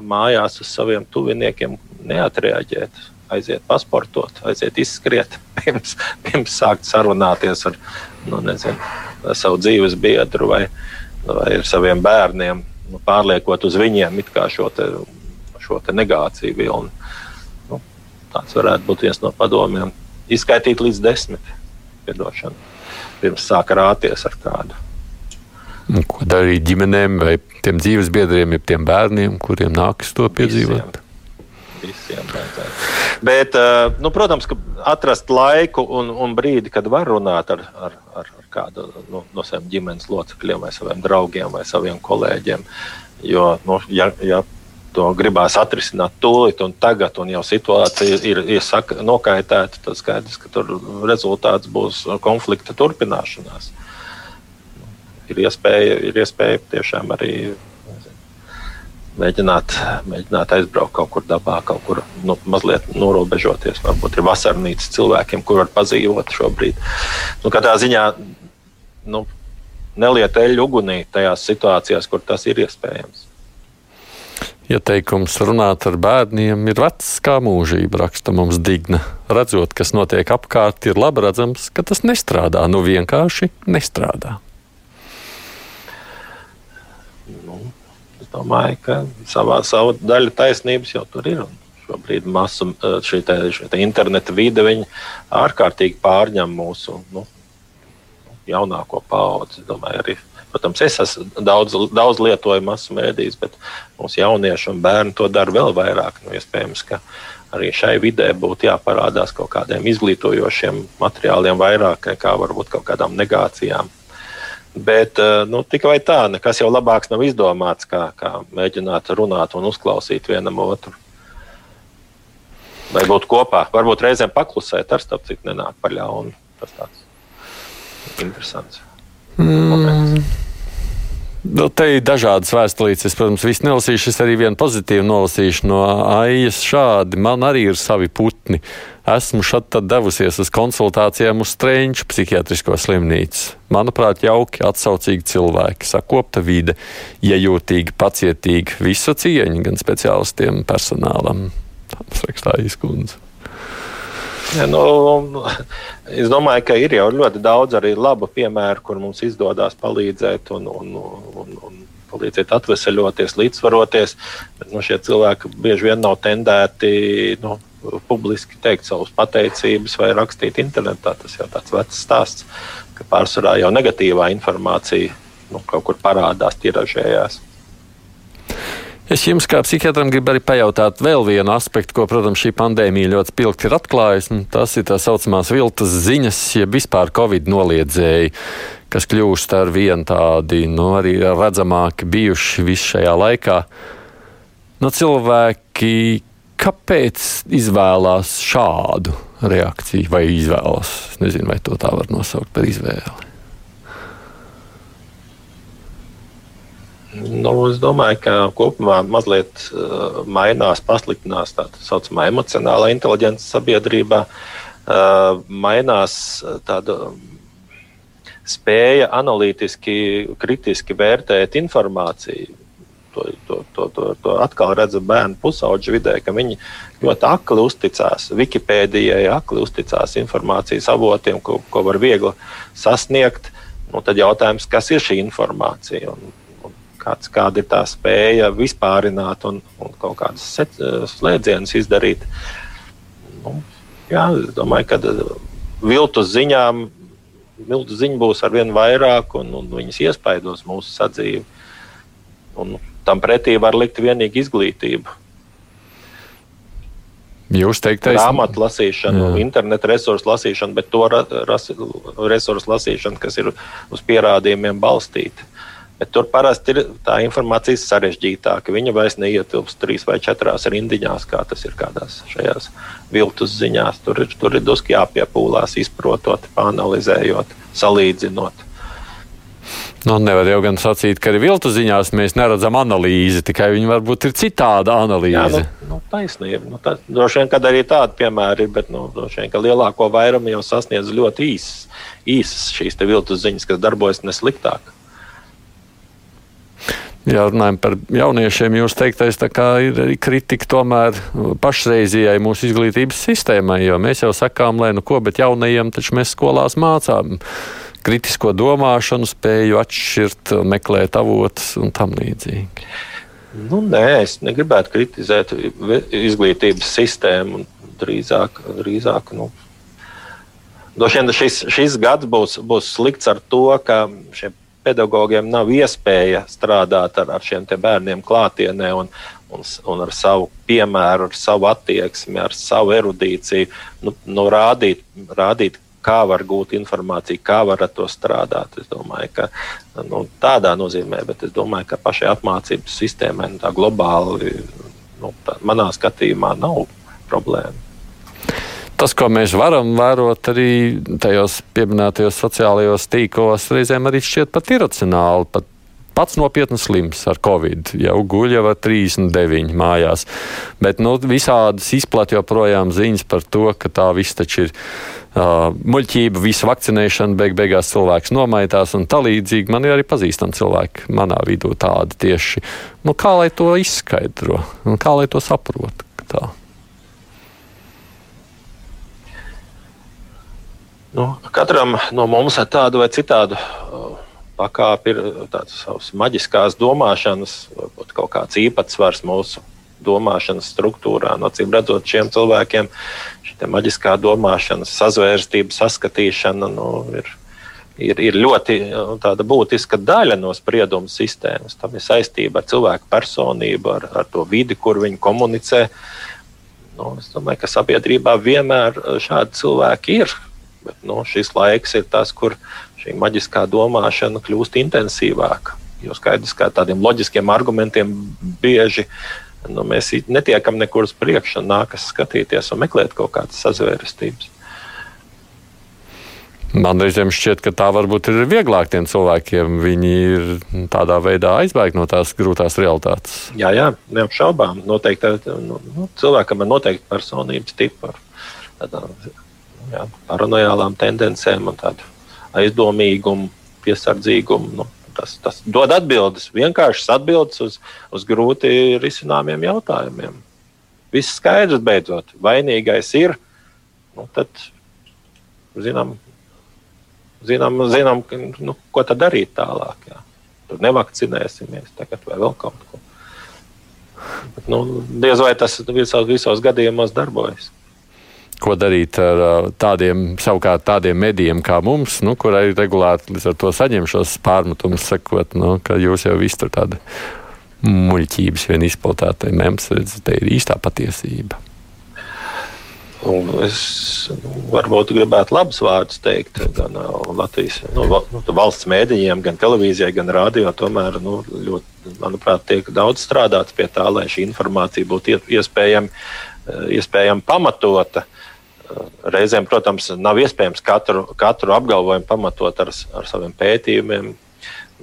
mājās uz saviem tuviniekiem neatreaģēt, aiziet pasportot, aiziet izskriet, pirms, pirms sākt sarunāties ar, nu, nezinu, savu dzīves biedru vai, vai ar saviem bērniem, nu, pārliekot uz viņiem šo, te, šo te negāciju vilni. Nu, tāds varētu būt viens no padomiem. Izskaitīt līdz desmit, piedošanu, pirms sāk rāties ar kādu.
Ko darīt ģimenēm vai tiem dzīves biedriem, ja tiem bērniem, kuriem nākas to piedzīvot? Visiem
visiem. Bet, eh, nu, protams, ka atrast laiku un, un brīdi, kad var runāt ar, ar, ar, kādu nu, no saviem ģimenes locekļiem, vai saviem draugiem, vai saviem kolēģiem. Jo, nu, ja, ja to gribās atrisināt tūlīt un tagad, un jau situācija ir, ir saka, nokaitēta, tad skaidrs, ka tur rezultāts būs konflikta turpināšanās. Ir iespēja, ir iespēja tiešām arī mēģināt, mēģināt aizbraukt kaut kur dabā, kaut kur nu, mazliet norobežoties. Varbūt ir vasarnīca cilvēkiem, kur var padzīvot šobrīd. Nu, katrā ziņā nu, neliet eļļu ugunī tajās situācijās, kur tas ir iespējams.
Ieteikums runāt ar bērniem ir vecs kā mūžība, raksta mums Digna. Redzot, kas notiek apkārt, ir labi redzams, ka tas nestrādā. Nu vienkārši nestrādā.
Domāju, ka savā savu daļu taisnības jau tur ir. Šobrīd masu, eh, šī, te, šī te interneta vide ārkārtīgi pārņem mūsu nu, jaunāko paudzi. Domāju, arī, protams, es esmu daudz, daudz lietoju masu mēdīs, bet mūsu jaunieši un bērni to dara vēl vairāk. Nu, iespējams, ka arī šai vidē būtu jāparādās kaut kādiem izglītojošiem materiāliem vairāk nekā varbūt kaut kādām negācijām. Bet eh, nu, tikai tā, nekas jau labāks nav izdomāts, kā, kā mēģināt runāt un uzklausīt vienam otru. Vai būt kopā, varbūt reizēm paklusēt, ar starp citu nenāk par ļaunu. Tas tāds interesants. Mm.
Nu, te ir dažādas vēstulītes. Es, protams, visu nelasīšu. Es arī vienu pozitīvu nolasīšu no Aijas. Šādi man arī ir savi putni. Esmu šeit devusies uz konsultācijām uz Strēņķu psihiatrisko slimnīcu. Manuprāt, jauki, atsaucīgi cilvēki, sakopta vide, iejūtīgi, pacietīgi, visu cieņu gan speciālistiem, personālam. Tas rakstā izkundze.
Ja, nu, es domāju, ka ir jau ļoti daudz arī labu piemēru, kur mums izdodas palīdzēt un, un, un, un palīdzēt atvesaļoties, līdzsvaroties. Bet nu, šie cilvēki bieži vien nav tendēti nu, publiski teikt savus pateicības vai rakstīt internetā. Tas jau tāds vecs stāsts, ka pārsvarā jau negatīvā informācija nu, kaut kur parādās, tiražējās.
Es jums, kā psihiatram, gribu arī pajautāt vēl vienu aspektu, ko, protams, šī pandēmija ļoti spilgti ir atklājusi. Tas ir tā saucamās viltus ziņas, jeb vispār covid noliedzēji, kas kļūst ar vien tādi, nu, arī redzamāki bijuši visu šajā laikā. Nu, cilvēki, kāpēc izvēlās šādu reakciju vai izvēlas? Nezinu, vai to tā var nosaukt par izvēli.
Nu, es domāju, ka kopumā mazliet uh, mainās, pasliktinās tā saucamā emocionālā inteligence sabiedrībā. Uh, mainās tāda spēja analītiski, kritiski vērtēt informāciju. To, to, to, to, to atkal redzu bērnu pusauģu vidē, ka viņi ļoti akli uzticās Wikipēdijai, akli uzticās informācijas avotiem, ko, ko var viegli sasniegt. Nu, tad jautājums, kas ir šī informācija? Un kāds, kāda ir tā spēja vispārināt un, un kaut kādas slēdzienus izdarīt. Nu, jā, es domāju, ka uh, viltus ziņām, viltus ziņu būs ar vien vairāk un, un viņas iespaidos mūsu sadzīvi. Un tam pretī var likt vienīgi izglītību.
Jūs teiktais,
grāmatu lasīšanu, internetu resursu lasīšanu, bet to ra, ras, resursu lasīšanu, kas ir uz pierādījumiem balstīta. Bet tur parasti ir tā informācija sarežģītāka. Viņa vairs neietilpst trīs vai četrās rindiņās, kā tas ir kādās šajās viltus ziņās. Tur ir, tur ir drusku jāpiepūlās, izprotot, panalizējot, salīdzinot.
Nu, nevar jau gan sacīt, ka arī viltu ziņās mēs neredzam analīzi, tikai viņi varbūt ir citāda analīze. Jā,
nu, nu, taisnība. Nu, tā, droši vien, kad arī tādi piemēri ir, bet nu, droši vien, ka lielāko vairumu jau sasniedz ļoti īsas, īsas šīs viltu ziņas, kas darbojas nesliktāk.
Ja runājam par jauniešiem, jūs teiktais ir arī kritika tomēr pašreizējai mūsu izglītības sistēmai, jo mēs jau sakām, lai nu ko, bet jaunajiem taču mēs skolās mācām kritisko domāšanu, spēju atšķirt, meklēt avotus un tam līdzīgi.
Nu, nē, es negribētu kritizēt izglītības sistēmu. Drīzāk, drīzāk nu, vien šis, šis gads būs, būs slikts ar to, ka šie pedagogiem nav iespēja strādāt ar, ar šiem bērniem klātienē un, un, un ar savu piemēru, ar savu attieksmi, ar savu erudīciju, nu, nu, rādīt, rādīt, kā var gūt informāciju, kā var ar to strādāt. Es domāju, ka nu, tādā nozīmē, bet es domāju, ka pašai apmācības sistēmai nu, tā globāli, nu, tā, manā skatījumā, nav problēma
tas, ko mēs varam vērot arī tajos pieminētajos sociālajos tīklos, reizēm arī šķiet pat iracionāli. Pat pats nopietni slims ar covid, jau guļ jau ar 39 mājās. Bet nu, visādas izplatītas joprojām ziņas par to, ka tā viss taču ir. Uh, muļķība, visa vakcinēšana, beig beigās cilvēks nomaitās un tā līdzīgi. Man ir arī pazīstami cilvēki manā vidū tādi tieši. Nu, kā lai to izskaidro un kā lai to saprotu?
Nu, katram no mums ir tāda vai citāda uh, pakāpe, ir tādas savas maģiskās domāšanas, varbūt kaut kāds īpatsvars mūsu domāšanas struktūrā. No cīm redzot, šiem cilvēkiem šī maģiskā domāšana, sazvērstība, saskatīšana nu, ir, ir, ir ļoti uh, būtiska daļa no sprieduma sistēmas. Tam ir saistība ar cilvēku personību, ar, ar to vidi, kur viņi komunicē. Nu, es domāju, ka sabiedrībā vienmēr uh, šādi cilvēki ir. Bet nu, šis laiks ir tas, kur šī maģiskā domāšana kļūst intensīvāka. Jo skaidrs, ka tādiem loģiskiem argumentiem bieži nu, mēs netiekam nekur uz priekšu nākas skatīties un meklēt kaut kādas sazvērestības.
Man reizēm šķiet, ka tā varbūt ir vieglāk tiem cilvēkiem. Viņi ir tādā veidā aizbēgt no tās grūtās realitātes.
Jā, jā neapšaubām. Noteikti, nu, nu, cilvēkam ir noteikti personības tipi ar tādām jā, paranojālām tendencēm un tādu aizdomīgumu, piesardzīgumu. Nu, tas, tas dod atbildes, vienkāršas atbildes uz, uz grūti risināmiem jautājumiem. Viss skaidrs beidzot, vainīgais ir. Nu, tad, zinām, zinām, zinām nu, ko tad darīt tālāk. Jā. Tur nevakcinēsimies tagad vai vēl kaut ko. Bet, nu, diez vai tas visos, visos gadījumos darbojas.
Ko darīt ar tādiem, savukārt tādiem medijiem kā mums, nu, kur arī regulāri līdz ar to saņem šos pārmetumus, sakot, nu, ka jūs jau viss tur tāda muļķības vien izplatātai mēms, redz, te ir īstā patiesība.
Un es varbūt gribētu labus vārdus teikt gan Latvijas nu, nu, valsts mēdījiem, gan televīzijai, gan rādio. Tomēr, nu, ļoti, manuprāt, tiek daudz strādāts pie tā, lai šī informācija būtu iespējami, iespējami pamatota. Reizēm, protams, nav iespējams katru, katru apgalvojumu pamatot ar, ar saviem pētījumiem,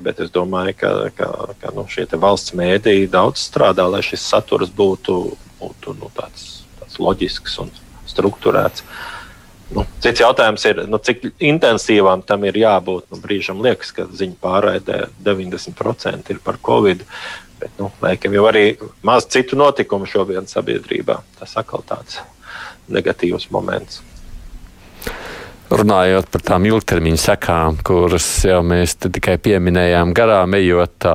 bet es domāju, ka, ka, ka nu, šie valsts mēdīji daudz strādā, lai šis saturs būtu, būtu nu, tāds, tāds loģisks un strukturēts. Nu, cits jautājums ir, nu, cik intensīvām tam ir jābūt. Nu, brīžam liekas, ka ziņu pārraidē 90% ir par covid. Bet, nu, laikam jau arī maz citu notikumu šobrīd sabiedrībā. Tas atkal tāds negatīvs moments.
Runājot par tām ilgtermiņa sekām, kuras jau mēs tikai pieminējām garām, ejot.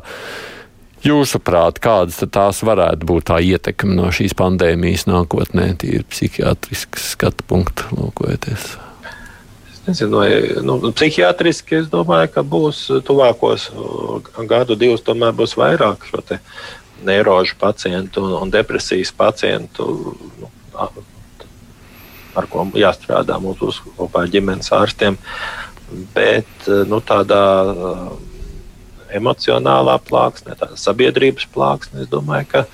Jūsuprāt, kādas tās varētu būt tā ietekme no šīs pandēmijas nākotnē, tīri psihiatrisks skatu punktu lūkojoties?
Nezinu, vai nu, psihiatriski es domāju, ka būs tuvākos uh, gadu, divus, tomēr būs vairāk šo neirožu pacientu un, un depresijas pacientu, nu, ar ko jāstrādā mūsu kopā ģimenes ārstiem. Bet uh, nu, tādā uh, emocionālā plāksne, tāda sabiedrības plāksne. Es domāju, ka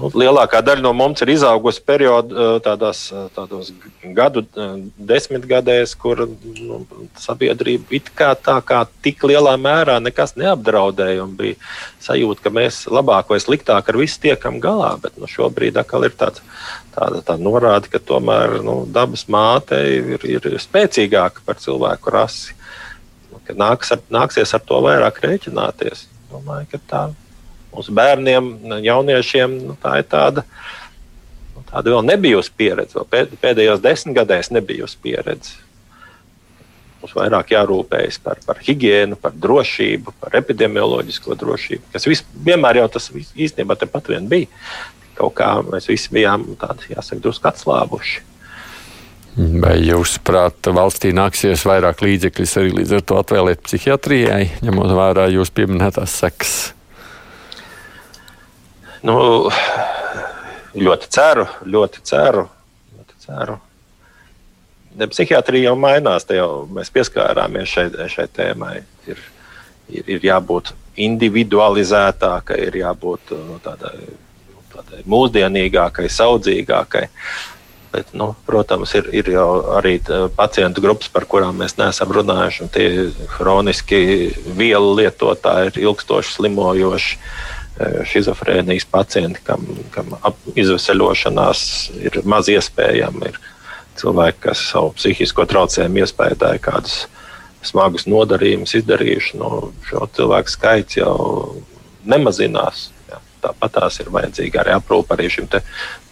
lielākā daļa no mums ir izaugusi periodā, tādās, tādos gadu desmitgadēs, kur nu, sabiedrība it kā tā kā tik lielā mērā nekas neapdraudēja un bija sajūta, ka mēs labāk vai sliktāk ar visu tiekam galā. Bet nu, šobrīd atkal ir tāds. Tāda tā norāda, ka tomēr nu, dabas māte ir, ir spēcīgāka par cilvēku rasi ka nāks ar, nāksies ar to vairāk rēķināties. Domāju, ka tā mūsu bērniem, jauniešiem nu, tā ir tāda. Nu, tāda vēl nebijusi pieredze. Vēl pēdējos desmit gadēs nebijusi pieredze. Mums vairāk jārūpējas par, par higiēnu, par drošību, par epidemioloģisko drošību, vis, vienmēr jau tas īstenībā tepat vien bija. Kaut kā mēs visi bijām tādi, jāsaka, drusku atslābuši.
Vai jūs, prāt, valstī nāksies vairāk līdzekļus arī līdz ar to atvēlēt psihiatrijai, ņemot vērā jūs pieminētās sekas?
Nu, ļoti ceru, ļoti ceru. Ļoti ceru. Psihiatrija jau mainās, jau mēs pieskārāmies šai, šai tēmai. Ir, ir, ir jābūt individualizētākai, ir jābūt tādai, tādai mūsdienīgākai, saudzīgākai. Uh, Bet, nu, protams, ir, ir jau arī pacientu grupas, par kurām mēs neesam runājuši. Tie hroniski vielu lietotāji, ir ilgstoši slimojoši šizofrēnijas pacienti, kam, kam izveseļošanās ir maz iespējama. Ir cilvēki, kas savu psihisko traucējumu iespēja kādus smagus nodarījumus izdarījuši. Nu, šo cilvēku skaits jau nemazinās tāpat tās ir vajadzīga arī aprūpe arī šim te,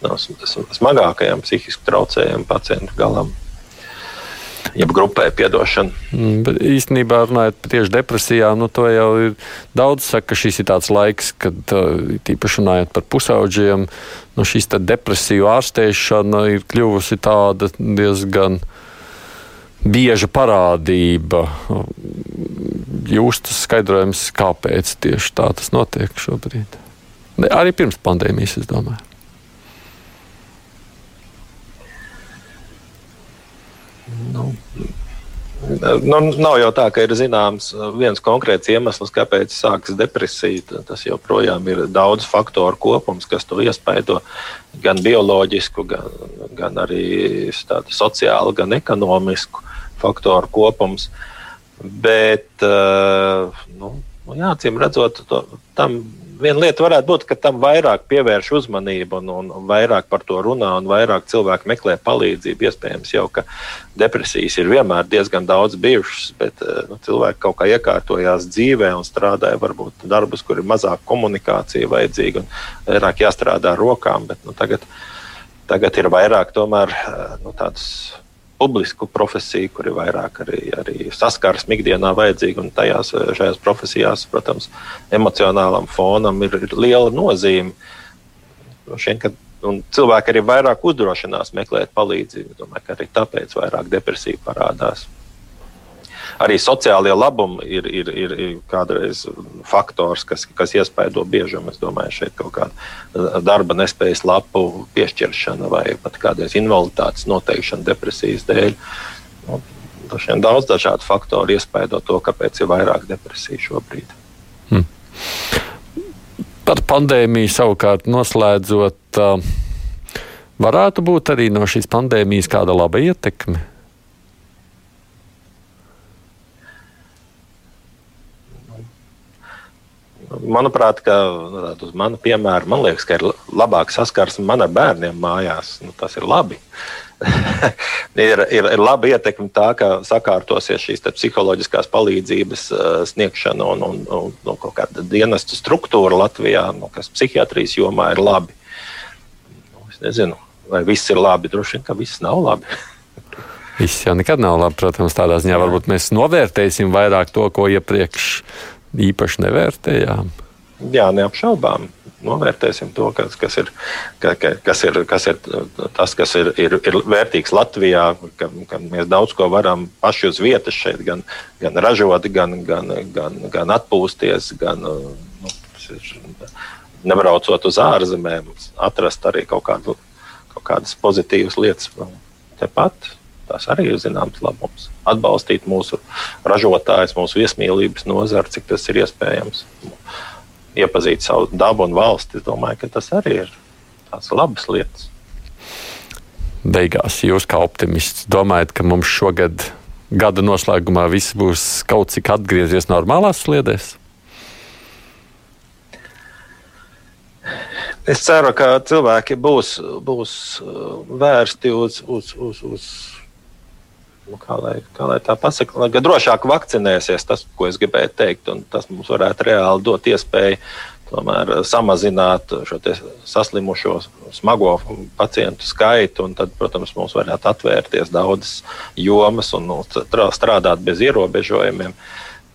no, smagākajam psihiski traucējumam pacientu galam. Jeb grupai piedošana.
Mm, bet īstenībā runājot tieši depresijā, nu to jau ir daudz saka, ka šis ir tāds laiks, kad tīpaši runājot par pusauģiem, nu šīs depresiju ārstēšana ir kļuvusi tāda diezgan bieža parādība. Jūs tas skaidrojums, kāpēc tieši tā tas notiek šobrīd? Arī pirms pandēmijas, es domāju.
Nu, Nu, nav jau tā, ka ir zināms viens konkrēts iemesls, kāpēc sākas depresija. Tas joprojām ir daudz faktoru kopums, kas to iespaido gan bioloģisku, gan, gan arī sociālu, gan ekonomisku faktoru kopums. Bet, nu, jā, acīm redzot, to, tam viena lieta varētu būt, ka tam vairāk pievērš uzmanību un, un, un vairāk par to runā, un vairāk cilvēki meklē palīdzību. Iespējams, jau ka depresijas ir vienmēr diezgan daudz bijušas, bet eh, nu, cilvēki kaut kā iekārtojās dzīvē un strādāja varbūt darbus, kur ir mazāk komunikācija vajadzīga un vairāk jāstrādā ar rokām. Bet, nu, tagad, tagad ir vairāk tomēr eh, nu, tādas publisku profesiju, kur ir vairāk arī, arī saskarsme ikdienā vajadzīga. Un tajās šajās profesijās, protams, emocionālam fonam ir, ir liela nozīme. Šien, kad, cilvēki arī vairāk uzdrošinās meklēt palīdzību. Domāju, ka arī tāpēc vairāk depresija parādās arī sociālie labumi ir, ir, ir, ir kādreiz faktors, kas, kas iespaido biežumu. Es domāju, šeit kaut kāda uh, darba nespējas lapu piešķiršana vai pat kādreiz invaliditātes noteikšana depresijas dēļ. Nu, Daudz dažādu faktoru iespaido to, kāpēc ir vairāk depresiju šobrīd. Hmm.
Par pandēmiju savukārt noslēdzot, uh, varētu būt arī no šīs pandēmijas kāda laba ietekme
manuprāt, ka nu, uz manu piemēru, man liekas, ka ir labāk saskarsme man ar bērniem mājās. Nu, tas ir labi. ir, ir, ir laba ietekme tā, ka sakārtosies šīs psiholoģiskās palīdzības uh, sniegšana un, un, un, un nu, kaut kāda dienesta struktūra Latvijā, nu, kas psihiatrijas jomā ir labi. Nu, es nezinu, vai viss ir labi. Droši vien, ka viss nav labi.
Viss jau nekad nav labi. Protams, tādā ziņā varbūt mēs novērtēsim vairāk to, ko iepriekš īpaši nevērtējām?
Jā, neapšaubām. Novērtēsim to, kas, kas, ir, ka, kas, ir, kas ir tas, kas ir, ir, ir vērtīgs Latvijā, ka, ka mēs daudz ko varam paši uz vietas šeit, gan, gan ražot, gan, gan, gan, gan atpūsties, gan nu, nebraucot uz ārzemēm, atrast arī kaut, kādu, kaut kādas pozitīvas lietas tepat. Tas arī ir zināms labums. Atbalstīt mūsu ražotājus, mūsu viesmīlības nozari, cik tas ir iespējams. Iepazīt savu dabu un valsti. Es domāju, ka tas arī ir tās labas lietas.
Beigās jūs kā optimists domājat, ka mums šogad gada noslēgumā viss būs kaut cik atgriezies normālās sliedēs?
Es ceru, ka cilvēki būs, būs vērsti uz, uz, uz, uz nu, kā, lai, kā lai tā pasakā, lai drošāk vakcinēsies, tas, ko es gribēju teikt, un tas mums varētu reāli dot iespēju tomēr samazināt šo saslimušo smago pacientu skaitu, un tad, protams, mums varētu atvērties daudzas jomas un nu, strādāt bez ierobežojumiem.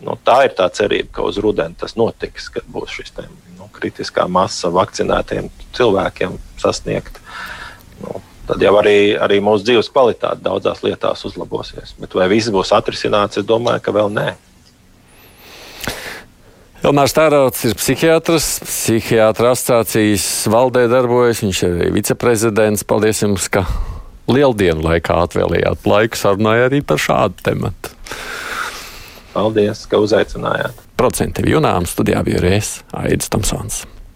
Nu, tā ir tā cerība, ka uz rudeni tas notiks, kad būs šis te, nu, kritiskā masa vakcinētiem cilvēkiem sasniegt. Nu, tad jau arī, arī mūsu dzīves kvalitāte daudzās lietās uzlabosies. Bet vai viss būs atrisināts, es domāju, ka vēl nē.
Elmārs Tērauts ir psihiatrs, psihiatra asociācijas valdē darbojas, viņš ir viceprezidents. Paldies jums, ka lieldienu laikā atvēlījāt laiku sarunai arī par šādu tematu.
Paldies, ka uzaicinājāt.
Procentu jūnām studijā bija Rēs Aidis Tomsons.